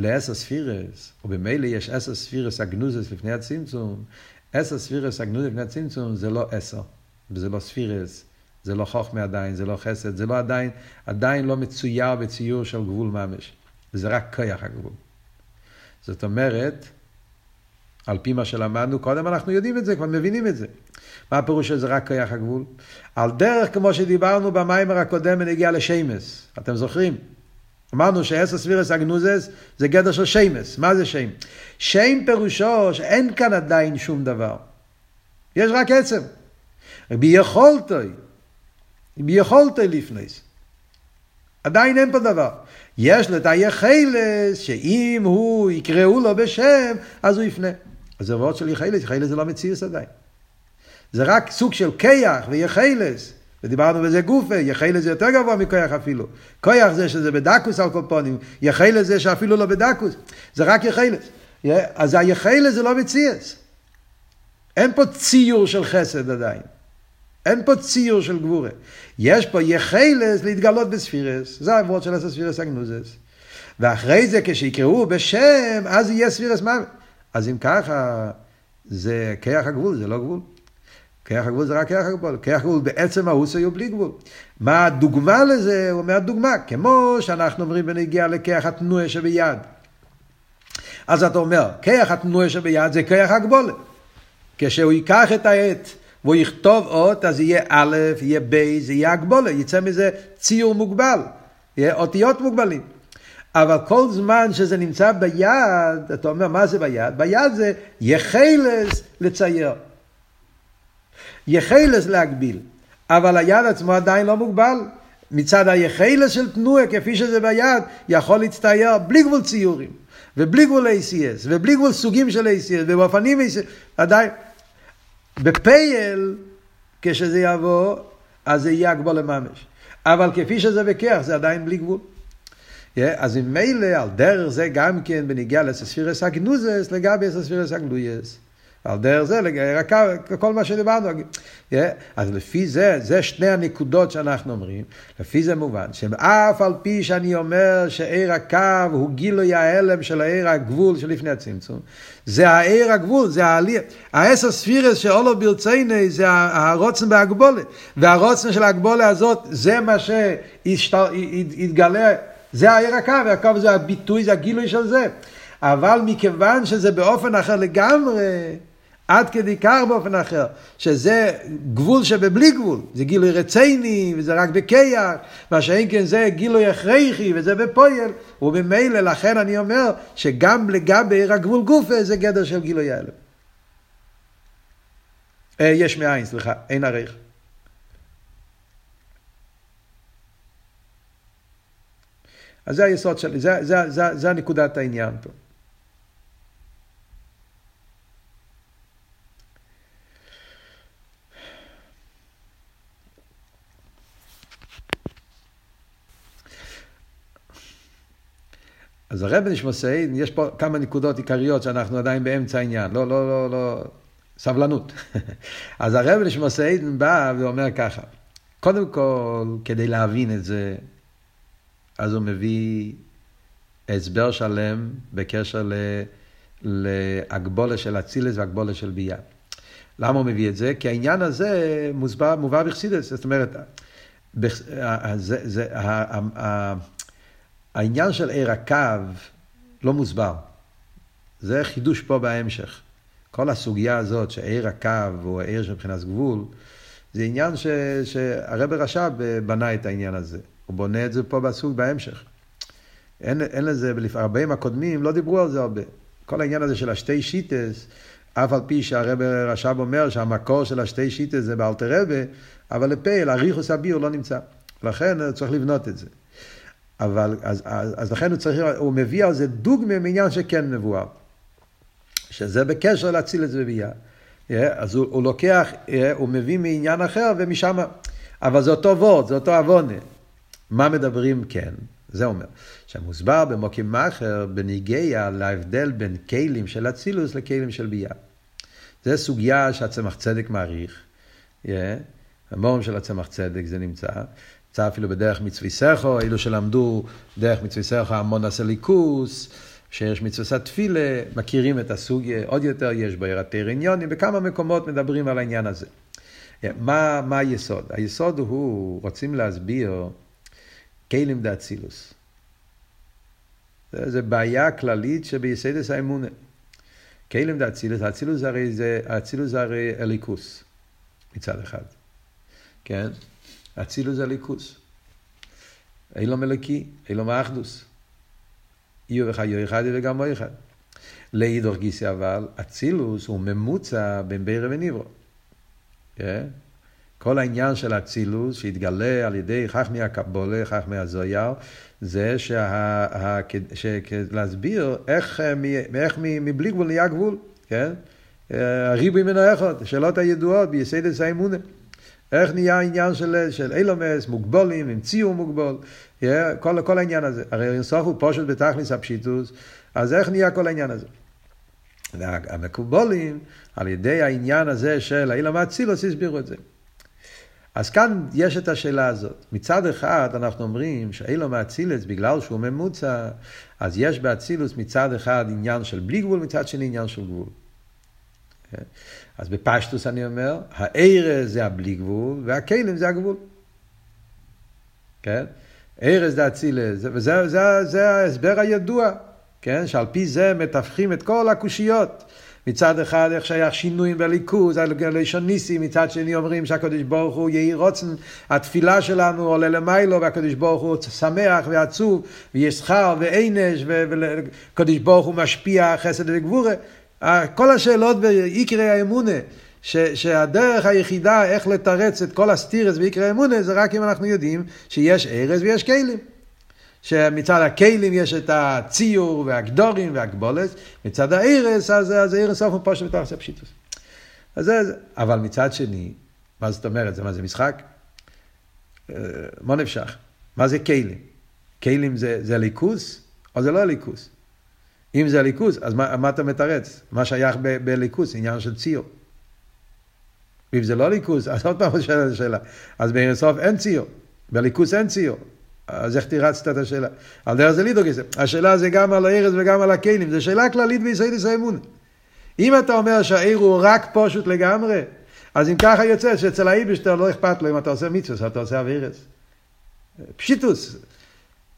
לעשר ספירס, ובמילא יש עשר ספירס הגנוזס לפני הצמצום, עשר ספירס הגנוזס לפני הצמצום זה לא עשר, וזה לא ספירס, זה לא חוכמה עדיין, זה לא חסד, זה לא עדיין, עדיין לא מצויר בציור של גבול ממש, זה רק כוח הגבול. זאת אומרת, על פי מה שלמדנו קודם, אנחנו יודעים את זה, כבר מבינים את זה. מה הפירוש שזה רק כוח הגבול? על דרך כמו שדיברנו במיימר הקודם בנגיע לשיימס, אתם זוכרים? אמרנו שאסר ספירס אגנוזס זה גדר של שיימס. מה זה שיים? שיים פירושו שאין כאן עדיין שום דבר. יש רק עצם. ביכולתוי, ביכולתוי לפניס. עדיין אין פה דבר. יש לו את היחלס, שאם הוא יקראו לו בשם, אז הוא יפנה. אז זה וורד של יחלס, יחלס זה לא מציאס עדיין. זה רק סוג של כיח ויחלס. ודיברנו בזה גופה, יחלס זה יותר גבוה מכיח אפילו. כיח זה שזה בדקוס על כל פונים, יחלס זה שאפילו לא בדקוס. זה רק יחלס. אז היחלס זה לא מציאס. אין פה ציור של חסד עדיין. אין פה ציור של גבורה. יש פה יחלס להתגלות בספירס. זה העבוד של הספירס הגנוזס. ואחרי זה כשיקראו בשם, אז יהיה ספירס מוות. אז אם ככה, זה כיח הגבול, זה לא גבול. כיח הגבול זה רק כיח הגבול. כיח הגבול בעצם ההוס היו בלי גבול. מה הדוגמה לזה? הוא אומר דוגמה, כמו שאנחנו אומרים בנגיעה לכיח התנועה שביד. אז אתה אומר, כיח התנועה שביד זה כיח הגבולת. כשהוא ייקח את העט והוא יכתוב אות, אז יהיה א', יהיה ב', זה יהיה הגבולה, יצא מזה ציור מוגבל, יהיה אותיות מוגבלים. אבל כל זמן שזה נמצא ביד, אתה אומר, מה זה ביד? ביד זה יחלס לצייר. יחלס להגביל. אבל היד עצמו עדיין לא מוגבל. מצד היחלס של תנועה, כפי שזה ביד, יכול להצטייר בלי גבול ציורים, ובלי גבול ACS, ובלי גבול סוגים של ACS, ובאופנים ACS, עדיין. בפייל, כשזה יבוא, אז זה יהיה הגבול לממש. אבל כפי שזה בכיח, זה עדיין בלי גבול. Yeah, אז אם מילא, על דרך זה גם כן בניגיע לספירס הגנוזס, לגבי ספירס הגלויס. על דרך זה, רק כל מה שדיברנו. אז לפי זה, זה שני הנקודות שאנחנו אומרים, לפי זה מובן, שאף על פי שאני אומר שעיר הקו הוא גילוי ההלם של העיר הגבול שלפני הצמצום, זה העיר הגבול, זה העלייה. העשר ספירס שאולו ברצייני זה הרוצן בהגבולת, והרוצן של ההגבולת הזאת זה מה שהתגלה, זה העיר הקו, והקו זה הביטוי, זה הגילוי של זה. אבל מכיוון שזה באופן אחר לגמרי, עד כדי כך באופן אחר, שזה גבול שבבלי גבול, זה גילוי רציני וזה רק בקייח, מה שאין כן זה גילוי הכרחי וזה בפועל, ובמילא לכן אני אומר שגם לגבי הגבול גופה זה גדר של גילוי ההלם. אה, יש מאין, סליחה, אין ערך. אז זה היסוד שלי, זה, זה, זה, זה נקודת העניין פה. אז הרב נשמוסיין, יש פה כמה נקודות עיקריות שאנחנו עדיין באמצע העניין, לא, לא, לא, לא, סבלנות. אז הרב נשמוסיין בא ואומר ככה, קודם כל, כדי להבין את זה, אז הוא מביא הסבר שלם בקשר ל... להגבולה של אצילס והגבולה של ביה. למה הוא מביא את זה? כי העניין הזה מוסבר, מובא בחסידס, זאת אומרת, זה, זה, העניין של עיר הקו לא מוסבר. זה חידוש פה בהמשך. כל הסוגיה הזאת שעיר הקו הוא העיר מבחינת גבול, זה עניין ש, שהרבר רש"ב בנה את העניין הזה. הוא בונה את זה פה בסוג בהמשך. אין, אין לזה, הרבה הקודמים לא דיברו על זה הרבה. כל העניין הזה של השתי שיטס, אף על פי שהרבר רש"ב אומר שהמקור של השתי שיטס זה באלתר רבה, אבל לפייל, אריכוס הביור לא נמצא. לכן צריך לבנות את זה. אבל, אז, אז, אז לכן הוא צריך, הוא מביא על זה דוגמה מעניין שכן מבואר. שזה בקשר להציל את זה בביאה. אז הוא, הוא לוקח, הוא מביא מעניין אחר ומשם, אבל זה אותו וורד, זה אותו עוונה. מה מדברים כן? זה אומר, שמוסבר במוקים מאחר בניגיה להבדל בין כלים של אצילוס לכלים של ביאה. זה סוגיה שהצמח צדק מעריך. Yeah. המורים של הצמח צדק זה נמצא, נמצא אפילו בדרך מצווי סכו, אלו שלמדו דרך מצווי סכו המון עשה ליכוס, שיש מצווה תפילה, מכירים את הסוג עוד יותר, יש בו ירתר עניונים, בכמה מקומות מדברים על העניין הזה. מה, מה היסוד? היסוד הוא, רוצים להסביר כלים דאצילוס. זה בעיה כללית שביסדס האמונה. כלים דאצילוס, האצילוס הרי זה, האצילוס הרי אליקוס מצד אחד. כן? אצילוס זה ליכוס. אילום אלוקי, אילום האחדוס. יהיו אחד וגם אחד. לאידוך גיסי אבל, אצילוס הוא ממוצע בין בירה וניברו. כן? כל העניין של אצילוס שהתגלה על ידי חכמי הקבולה, חכמי הזויר, זה שה, להסביר איך, איך מבלי גבול נהיה גבול, כן? הריבוי מן האחד, שאלות הידועות ביסדת האמונה. איך נהיה העניין של, של אילומס, מוגבולים, עם ציור מוגבל, yeah, כל, כל העניין הזה. הרי אינסוף הוא פושט בתכלס הפשיטוס, אז איך נהיה כל העניין הזה? והמקובולים, על ידי העניין הזה של אילום אצילוס, הסבירו את זה. אז כאן יש את השאלה הזאת. מצד אחד אנחנו אומרים שאילו מאצילס, בגלל שהוא ממוצע, אז יש באצילוס מצד אחד עניין של בלי גבול, מצד שני עניין של גבול. אז בפשטוס אני אומר, הארז זה הבלי גבול, והכלים זה הגבול. כן? ארז זה אצילס, וזה זה, זה ההסבר הידוע, כן? שעל פי זה מתווכים את כל הקושיות. מצד אחד איך שייך שינויים בליכוז, הלשון ניסי, מצד שני אומרים שהקדוש ברוך הוא יהי רוצן, התפילה שלנו עולה למיילו והקדוש ברוך הוא שמח ועצוב, ויש שכר וענש, והקדוש ברוך הוא משפיע חסד וגבורה. כל השאלות בעיקרי האמונה, ש, שהדרך היחידה איך לתרץ את כל הסטירס בעיקרי האמונה זה רק אם אנחנו יודעים שיש ארז ויש כלים. שמצד הכלים יש את הציור והגדורים והגבולת, מצד הארס, אז, אז הארס סוף הוא פושט בתוך הפשיטוס. אז זה, אבל מצד שני, מה זאת אומרת? זה מה זה משחק? אה, מה נפשך? מה זה כלים? כלים זה, זה ליכוס או זה לא ליכוס? אם זה ליכוס, אז מה, מה אתה מתרץ? מה שייך בליכוס? עניין של ציור. ואם זה לא ליכוס, אז עוד פעם השאלה. אז בארסוף אין ציור, בליכוס אין ציור. אז איך תירצת את השאלה? על דרך זה לידו כזה. השאלה זה גם על הארץ וגם על הכלים, זו שאלה כללית ביסודס האמון. אם אתה אומר שהעיר הוא רק פשוט לגמרי, אז אם ככה יוצא שאצל האיבשטר לא אכפת לו אם אתה עושה מצווה, אתה עושה אבירס. פשיטוס.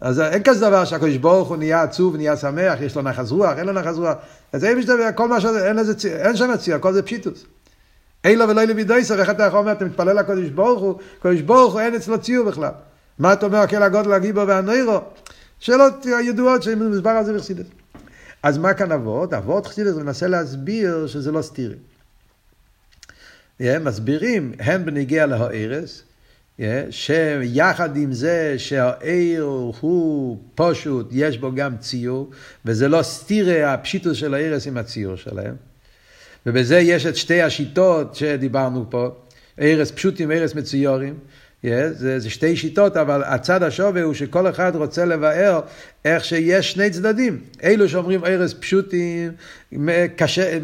אז אין כזה דבר שהקדוש ברוך הוא נהיה עצוב, נהיה שמח, יש לו נחז רוח, אין לו נחז רוח. אז איבשטר, כל מה שזה, אין, לזה, אין שם ציור, הכל זה פשיטוס. אין לו ולא לבידויסר, איך אתה יכול לומר, אתה מתפלל לקדוש ברוך הוא, קדוש ברוך הוא אין אצלו ציור בכלל. מה אתה אומר, כל הגודל הגיבור והנוירו? שאלות ידועות שמוסבר על זה בחסידס. אז מה כאן אבות? אבות חסידס מנסה להסביר שזה לא סתירי. Yeah, מסבירים, הן בניגיע להארס, שיחד עם זה שהעיר הוא פשוט, יש בו גם ציור, וזה לא סתירי הפשיטוס של הארס עם הציור שלהם. ובזה יש את שתי השיטות שדיברנו פה, ארס פשוטים, ארס מצויורים. Yeah, זה, זה שתי שיטות, אבל הצד השווה הוא שכל אחד רוצה לבאר איך שיש שני צדדים. אלו שאומרים ארז פשוטים, קשה,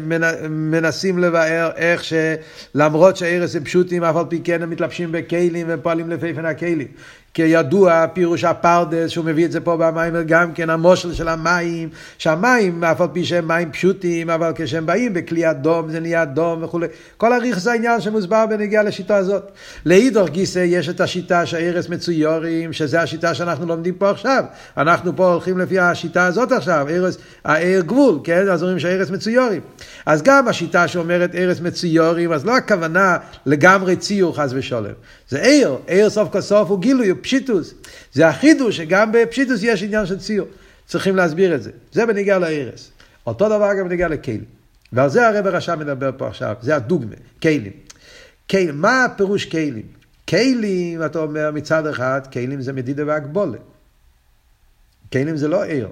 מנסים לבאר איך שלמרות שארז הם פשוטים, אף על פי כן הם מתלבשים בכלים ופועלים לפי פן הכלים. כידוע, פירוש הפרדס, שהוא מביא את זה פה במים, גם כן המושל של המים, שהמים, אף על פי שהם מים פשוטים, אבל כשהם באים בכלי אדום, זה נהיה אדום וכולי. כל הריך זה העניין שמוסבר בנגיעה לשיטה הזאת. לאידוך גיסא יש את השיטה שהארץ מצויורים, שזה השיטה שאנחנו לומדים פה עכשיו. אנחנו פה הולכים לפי השיטה הזאת עכשיו, ארץ, הער גבול, כן? אז אומרים שהארץ מצויורים. אז גם השיטה שאומרת ארץ מצויורים, אז לא הכוונה לגמרי ציור חס ושלום. זה ער, ער סוף כל סוף הוא גילוי, פשיטוס. זה החידוש שגם בפשיטוס יש עניין של ציור. צריכים להסביר את זה. זה בניגיע לארץ. אותו דבר גם בניגיע לכלים. ועל זה הרב הרשע מדבר פה עכשיו, זה הדוגמה, כלים. כלים, מה הפירוש כלים? כלים, אתה אומר מצד אחד, כלים זה מדידה והגבולה. כלים זה לא עיר,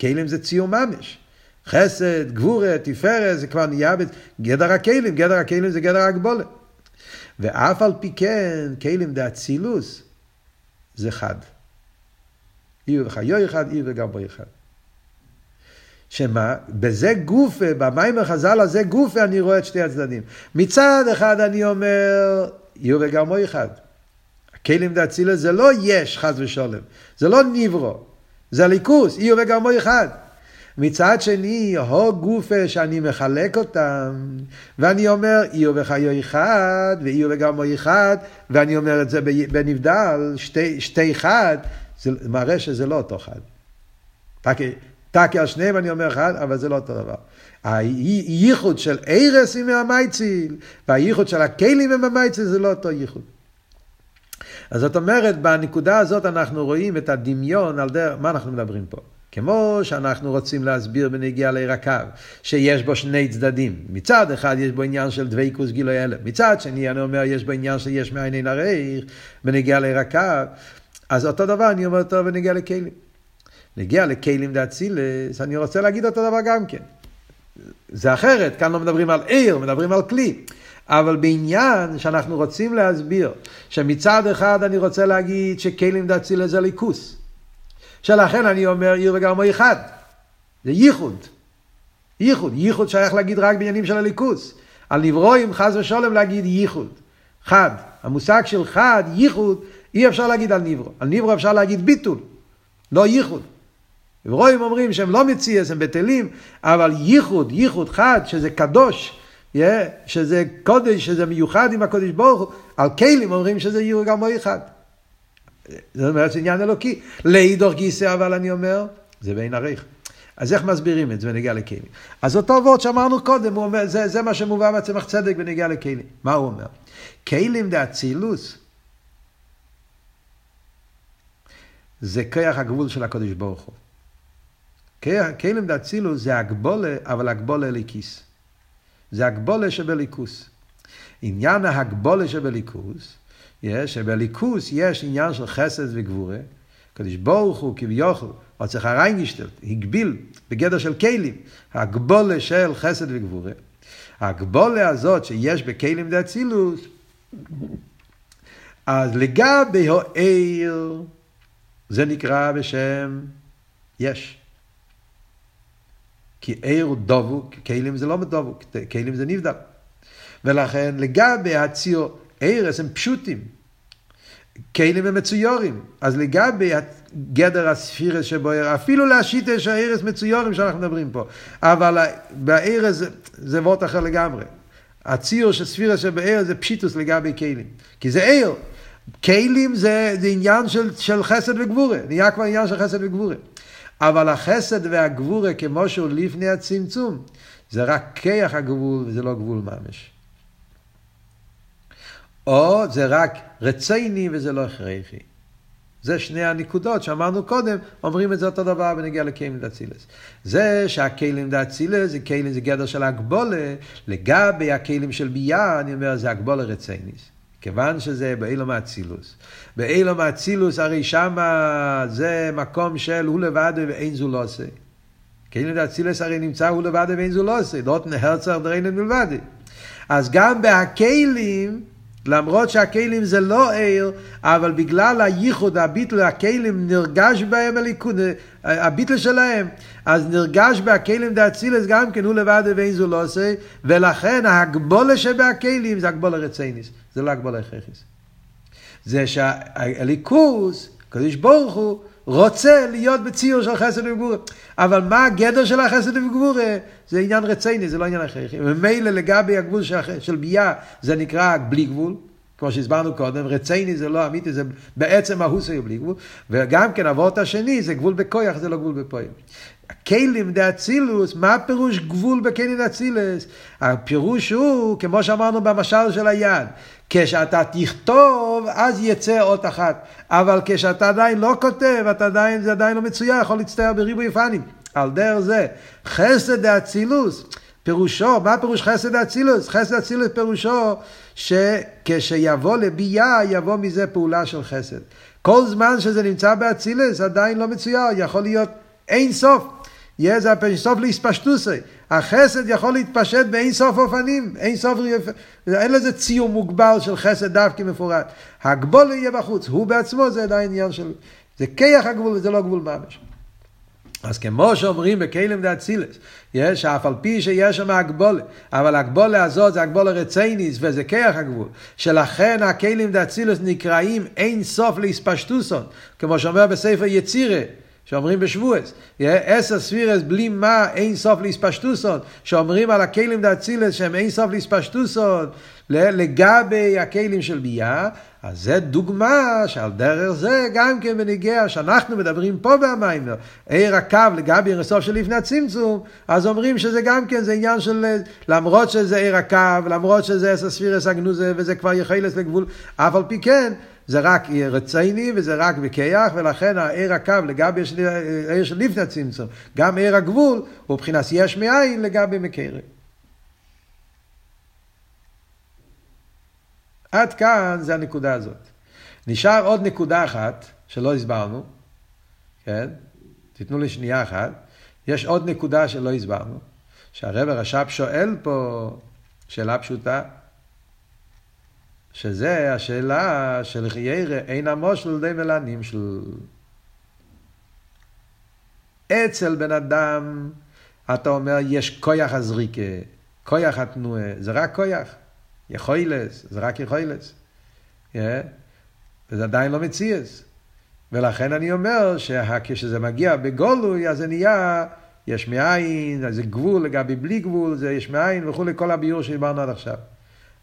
כלים זה ציור ממש. חסד, גבורה, תפארת, זה כבר נהיה בגדר הכלים, גדר הכלים זה גדר הגבולה. ואף על פי כן, כלים דאצילוס זה חד. עיר וחיו אחד, עיר וגם בו אחד. שמה? בזה גופה, במים החז"ל הזה גופה, אני רואה את שתי הצדדים. מצד אחד אני אומר, וגם בו אחד. הכלים דאצילוס זה לא יש, חס ושלום. זה לא ניברו. זה ליכוס, אי וגרמו אחד. מצד שני, הו גופה שאני מחלק אותם, ואני אומר, אי וחיו אחד, ואי וגרמו אחד, ואני אומר את זה בנבדל, שתי, שתי חד, זה מראה שזה לא אותו חד. טקי על שניהם אני אומר אחד, אבל זה לא אותו דבר. הייחוד של ערס עם המייציל, והייחוד של הכלים עם המייציל זה לא אותו ייחוד. אז זאת אומרת, בנקודה הזאת אנחנו רואים את הדמיון על דרך, מה אנחנו מדברים פה? כמו שאנחנו רוצים להסביר בנגיעה לעיר הקו, שיש בו שני צדדים. מצד אחד יש בו עניין של דבייקוס גילוי הלם, מצד שני אני אומר יש בו עניין של יש מאין אין הרייך, בנגיעה לעיר הקו, אז אותו דבר אני אומר אותו בנגיעה לכלים. נגיע לכלים דאצילס, אני רוצה להגיד אותו דבר גם כן. זה אחרת, כאן לא מדברים על עיר, מדברים על כלי. אבל בעניין שאנחנו רוצים להסביר, שמצד אחד אני רוצה להגיד שכלים דאצילס זה ליכוס. שלכן אני אומר עיר וגרמו אחד. זה ייחוד. ייחוד. ייחוד שייך להגיד רק בעניינים של הליכוס. על נברואים חס ושלום להגיד ייחוד. חד. המושג של חד, ייחוד, אי אפשר להגיד על נברו. על נברו אפשר להגיד ביטול, לא ייחוד. נברואים אומרים שהם לא מציאס, הם בטלים, אבל ייחוד, ייחוד חד, שזה קדוש, שזה קודש, שזה מיוחד עם הקודש ברוך הוא, על כלים אומרים שזה עיר וגרמו אחד. זאת אומרת, עניין אלוקי. לאידוך גיסא, אבל אני אומר, זה בין עריך. אז איך מסבירים את זה בנגיע לכלים? אז אותו וורד שאמרנו קודם, הוא אומר, זה, זה מה שמובא בצמח צדק בנגיע לכלים. מה הוא אומר? כלים דאצילוס זה כיח הגבול של הקודש ברוך הוא. כלים דאצילוס זה הגבולה, אבל הגבולה ליקיס. זה הגבולה שבליכוס. עניין ההגבולה שבליכוס, שבליכוס יש עניין של חסד וגבורה. הקדוש ברוך הוא כביכול, או צריך הריינגשטלט, הגביל בגדר של כלים, הגבולה של חסד וגבורה. הגבולה הזאת שיש בכלים דאצילוס, אז לגבי העיר, זה נקרא בשם יש. כי עיר הוא דבוק, כלים זה לא דבוק, כלים זה נבדל. ולכן לגבי הציור, ערס הם פשוטים. כלים הם מצויורים. אז לגבי גדר הספירס שבוער, אפילו להשית יש הערס מצויורים שאנחנו מדברים פה. אבל בערס זה, וורט אחר לגמרי. הציור של ספירס שבערס זה פשיטוס לגבי כלים. כי זה עיר. כלים זה, זה עניין של, של חסד וגבורה. נהיה כבר עניין של חסד וגבורה. אבל החסד והגבורה כמו שהוא לפני הצמצום, זה רק כיח הגבול וזה לא גבול ממש. או זה רק רצייני וזה לא הכרחי. זה שני הנקודות שאמרנו קודם, אומרים את זה אותו דבר בנגיע לקיילים דאצילס. זה שהקיילים דאצילס זה קיילים, זה גדר של הגבולה, לגבי הקיילים של ביה, אני אומר, זה הגבולה רצייניס. כיוון שזה באילום האצילוס. באילום האצילוס הרי שמה זה מקום של הוא לבד ואין זו לא עושה. קיילים דאצילס הרי נמצא הוא לבד ואין זו לא עושה. דות נהרצר דריינן מלבד. אז גם בהקיילים, למרות שהכלים זה לא עיר, אבל בגלל הייחוד, הביטל, הכלים נרגש בהם הליכוד, הביטל שלהם, אז נרגש בהכלים דאצילס גם כן הוא לבד ואין זו לא עושה, ולכן ההגבולה שבהכלים זה הגבולה רציניס, זה לא הגבולה הכרחיס. זה שהליכוס, קדוש ברוך הוא, רוצה להיות בציור של חסד וגבורה. אבל מה הגדר של החסד וגבורה? זה עניין רציני, זה לא עניין הכרחי. ומילא לגבי הגבול של, של ביאה, זה נקרא בלי גבול. כמו שהסברנו קודם, רציני זה לא אמיתי, זה בעצם ההוסי בלי גבול. וגם כן, אבות השני, זה גבול בכויח, זה לא גבול בפועל. כלים דאצילוס, מה הפירוש גבול בכלים דאצילוס? הפירוש הוא, כמו שאמרנו במשל של היד, כשאתה תכתוב, אז יצא אות אחת. אבל כשאתה עדיין לא כותב, אתה עדיין, זה עדיין לא מצוין, יכול להצטער בריבוי פנים. על דרך זה, חסד דאצילוס, פירושו, מה פירוש חסד דאצילוס? חסד דאצילוס פירושו שכשיבוא לביאה, יבוא מזה פעולה של חסד. כל זמן שזה נמצא באצילוס, עדיין לא מצויר, יכול להיות אין סוף. יהיה זה הפרש סוף להספשטוסי. החסד יכול להתפשט באין סוף אופנים, אין סוף, אין לזה ציור מוגבל של חסד דווקא מפורט. הגבול יהיה בחוץ, הוא בעצמו זה עדיין עניין של, זה כיח הגבול וזה לא גבול ממש. אז כמו שאומרים בכלים דאצילס, יש אף על פי שיש שם הגבולה, אבל הגבולה הזאת זה הגבולה רצייניס וזה כיח הגבול, שלכן הכלים דאצילס נקראים אין סוף להספשטוסון, כמו שאומר בספר יצירה, שאומרים בשבועס, עשר ספירס בלי מה אין סוף להספשטוסון, שאומרים על הכלים דאצילס שהם אין סוף להספשטוסון, לגבי הכלים של ביאה, אז זה דוגמה שעל דרך זה גם כן בניגיע שאנחנו מדברים פה במיימר, עיר הקו לגבי עיר הסוף של לפני הצמצום, אז אומרים שזה גם כן, זה עניין של, למרות שזה עיר הקו, למרות שזה עשר ספירס הגנוזה וזה כבר יחילס לגבול, אף על פי כן, זה רק רציני וזה רק בכיח, ולכן העיר הקו לגבי העיר של לפני הצמצום, גם עיר הגבול הוא מבחינת יש מאין לגבי מקרב. עד כאן זה הנקודה הזאת. נשאר עוד נקודה אחת שלא הסברנו, כן? תיתנו לי שנייה אחת. יש עוד נקודה שלא הסברנו, שהרב הרש"פ שואל פה שאלה פשוטה, שזה השאלה של חיירה אין המושל די מלנים של... אצל בן אדם, אתה אומר, יש כויח הזריקה, כויח התנועה, זה רק כויח. יכוילס, זה רק יכוילס. Yeah. וזה עדיין לא מציאס. ולכן אני אומר שכשזה מגיע בגולוי, אז זה נהיה יש מאין, זה גבול לגבי בלי גבול, זה יש מאין וכולי, כל הביור שדיברנו עד עכשיו.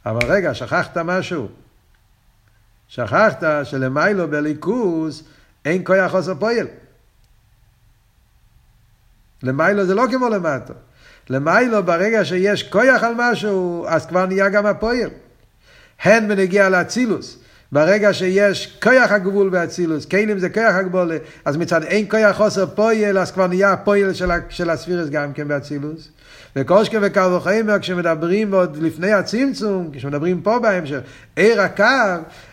אבל רגע, שכחת משהו. שכחת שלמיילו בליכוס אין כוח חוסר פועל. למיילו זה לא כמו למטה. למיילו ברגע שיש כוח על משהו, אז כבר נהיה גם הפועל. הן בנגיע לאצילוס. ברגע שיש כוח הגבול באצילוס, כלים זה כוח הגבול, אז מצד אין כוח חוסר פועל, אז כבר נהיה הפועל של, של הספירס גם כן באצילוס. וקושקה וקל וחיימר, כשמדברים עוד לפני הצמצום, כשמדברים פה בהמשך, עיר הקו,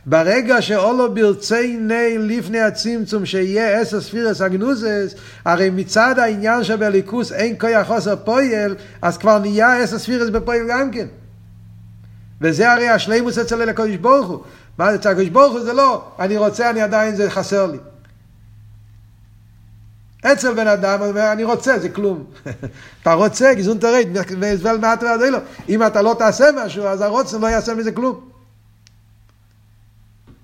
ברגע שאולו ברציני לפני הצמצום, שיהיה עשר ספירס הגנוזס, הרי מצד העניין שבליכוס אין כוח חוסר פועל, אז כבר נהיה עשר ספירס בפועל גם כן. וזה הרי השלימוס אצל הקדוש ברוך הוא. מה זה אצל הקדוש ברוך הוא זה לא, אני רוצה, אני עדיין, זה חסר לי. אצל בן אדם, אני רוצה, זה כלום. אתה רוצה, גזון תרד, וזבל מעט ועדי לו. אם אתה לא תעשה משהו, אז הרוצן לא יעשה מזה כלום.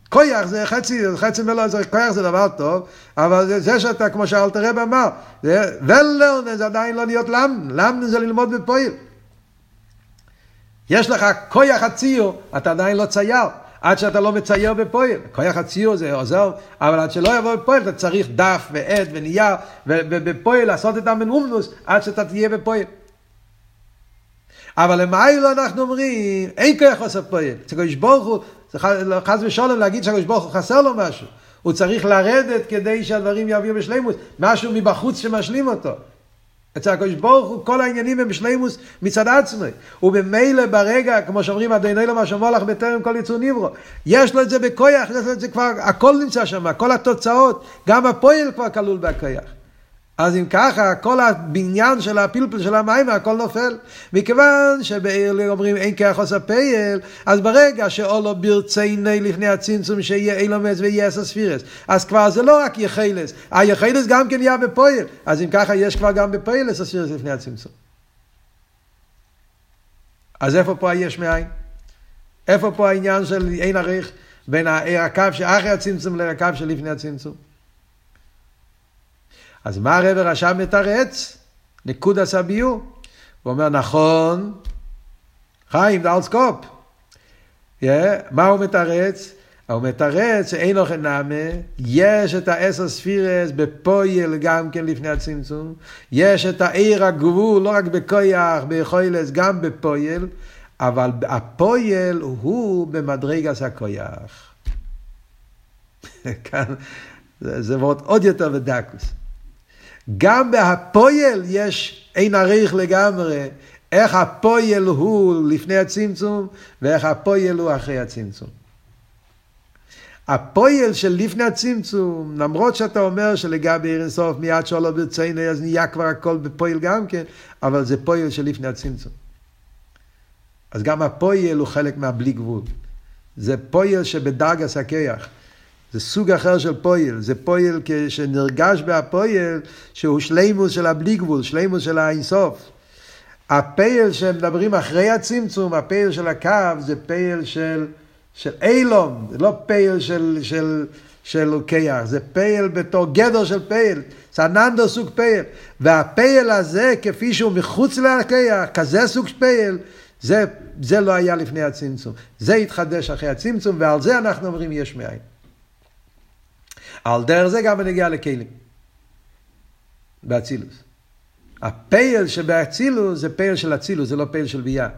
כויח זה חצי, חצי מלא, זה, כויח זה דבר טוב, אבל זה, זה שאתה, כמו שאלתר רב אמר, ולרנן זה עדיין לא להיות למנן, למנן זה ללמוד בפועל. יש לך כויח הציור, אתה עדיין לא צייר. עד שאתה לא מצייר בפועל. כוח הציור זה עוזר, אבל עד שלא יבוא בפועל אתה צריך דף ועט ונייר, ובפועל לעשות את המנומנוס עד שאתה תהיה בפועל. אבל למיילו אנחנו אומרים, אין כוח חוסר פועל. אצל הקדוש ברוך הוא, חס ושלום להגיד שהקדוש ברוך הוא חסר לו משהו. הוא צריך לרדת כדי שהדברים יביאו בשלימוס, משהו מבחוץ שמשלים אותו. אצל הקדוש ברוך הוא כל העניינים הם בשלימוס מצד עצמי. ובמילא ברגע, כמו שאומרים, עדיין לא מה שאומר לך בטרם כל יצור נברו. יש לו את זה בכויח, יש לו את זה כבר, הכל נמצא שם, כל התוצאות, גם הפועל כבר כלול בכויח. אז אם ככה, כל הבניין של הפלפל של המים, הכל נופל. מכיוון שבעיר אומרים אין כח עושה פייל, אז ברגע שאולו ברציני לפני הצמצום שיהיה אילומס ויהיה עשר ספירס, אז כבר זה לא רק יחילס, היחילס גם כן יהיה בפועל. אז אם ככה, יש כבר גם בפועל עשר ספירס לפני הצמצום. אז איפה פה היש מאין? איפה פה העניין של אין עריך בין הקו שאחרי הצמצום לקו שלפני הצמצום? אז מה הרב רשם מתרץ? נקוד עשה ביור. הוא אומר, נכון, חיים דאלסקופ. Yeah, מה הוא מתרץ? הוא מתרץ שאין לו חנמה, יש את העשר ספירס בפויל גם כן לפני הצמצום, יש את העיר הגבול, לא רק בכויח, ביכולס, גם בפויל, אבל הפויל הוא במדרגס הכויח. כאן זה עוד יותר בדקוס. גם בהפויל יש אין עריך לגמרי, איך הפויל הוא לפני הצמצום ואיך הפויל הוא אחרי הצמצום. הפויל של לפני הצמצום, למרות שאתה אומר שלגבי עיר אינסוף מיד שעלה ברצונו, אז נהיה כבר הכל בפויל גם כן, אבל זה פויל של לפני הצמצום. אז גם הפויל הוא חלק מהבלי גבול. זה פויל שבדרגס הכיח. זה סוג אחר של פועל, זה פועל שנרגש בהפועל שהוא שלימוס של הבלי גבול, שלימוס של האינסוף. הפעל שמדברים אחרי הצמצום, הפעל של הקו, זה פעל של, של אילום, זה לא פעל של, של, של לוקח, זה פעל בתור גדר של פעל, סננדו סוג פעל. והפעל הזה, כפי שהוא מחוץ ללוקח, כזה סוג פעל, זה, זה לא היה לפני הצמצום. זה התחדש אחרי הצמצום, ועל זה אנחנו אומרים יש מאין. על דרך זה גם בנגיעה לכלים. באצילוס. הפייל שבאצילוס זה פייל של אצילוס, זה לא פייל של בי"ע.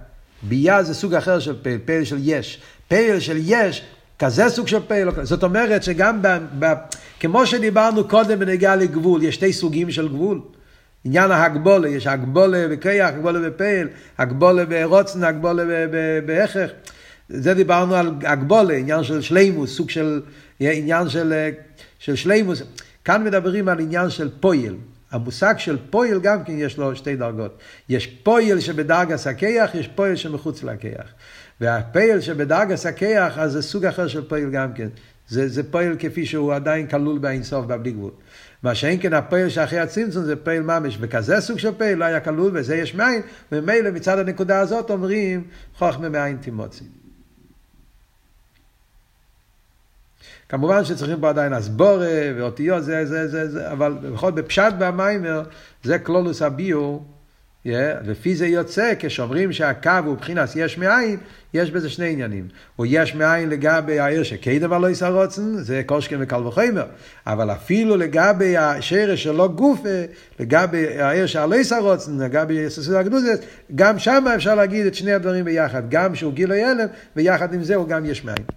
בי"ע זה סוג אחר של פייל, פייל של יש. פייל של יש, כזה סוג של פייל. זאת אומרת שגם ב, ב, כמו שדיברנו קודם בנגיעה לגבול, יש שתי סוגים של גבול. עניין ההגבולה, יש הגבולה וכיח, הגבולה ופייל, הגבולה ורוצן, הגבולה בהכרח. זה דיברנו על הגבולה, עניין של שלימוס, סוג של עניין של, של שלימוס. כאן מדברים על עניין של פויל. המושג של פויל גם כן יש לו שתי דרגות. יש פויל שבדרגס הכיח, יש פויל שמחוץ לכיח. והפייל שבדרגס הכיח, אז זה סוג אחר של פויל גם כן. זה, זה פועל כפי שהוא עדיין כלול באינסוף, בבלי גבול. מה שאין כן הפועל שאחרי הצמצום זה פועל ממש, וכזה סוג של פועל לא היה כלול, וזה יש מאין, וממילא מצד הנקודה הזאת אומרים חוכמה מאין תימוצי. כמובן שצריכים פה עדיין הסבורה ואותיות, זה, זה, זה, זה, אבל בכל בפשט במיימר, זה קלולוס הביור, yeah, לפי זה יוצא, כשאומרים שהקו הוא מבחינת יש מאין, יש בזה שני עניינים. הוא יש מאין לגבי העיר שקדם על לא ישרוצן, זה קושקן וקל וחומר, אבל אפילו לגבי השרש שלא גופה, לגבי העיר שעל לא ישרוצן, לגבי יסוסות הקדוזת, גם שם אפשר להגיד את שני הדברים ביחד, גם שהוא גיל הילם, ויחד עם זה הוא גם יש מאין.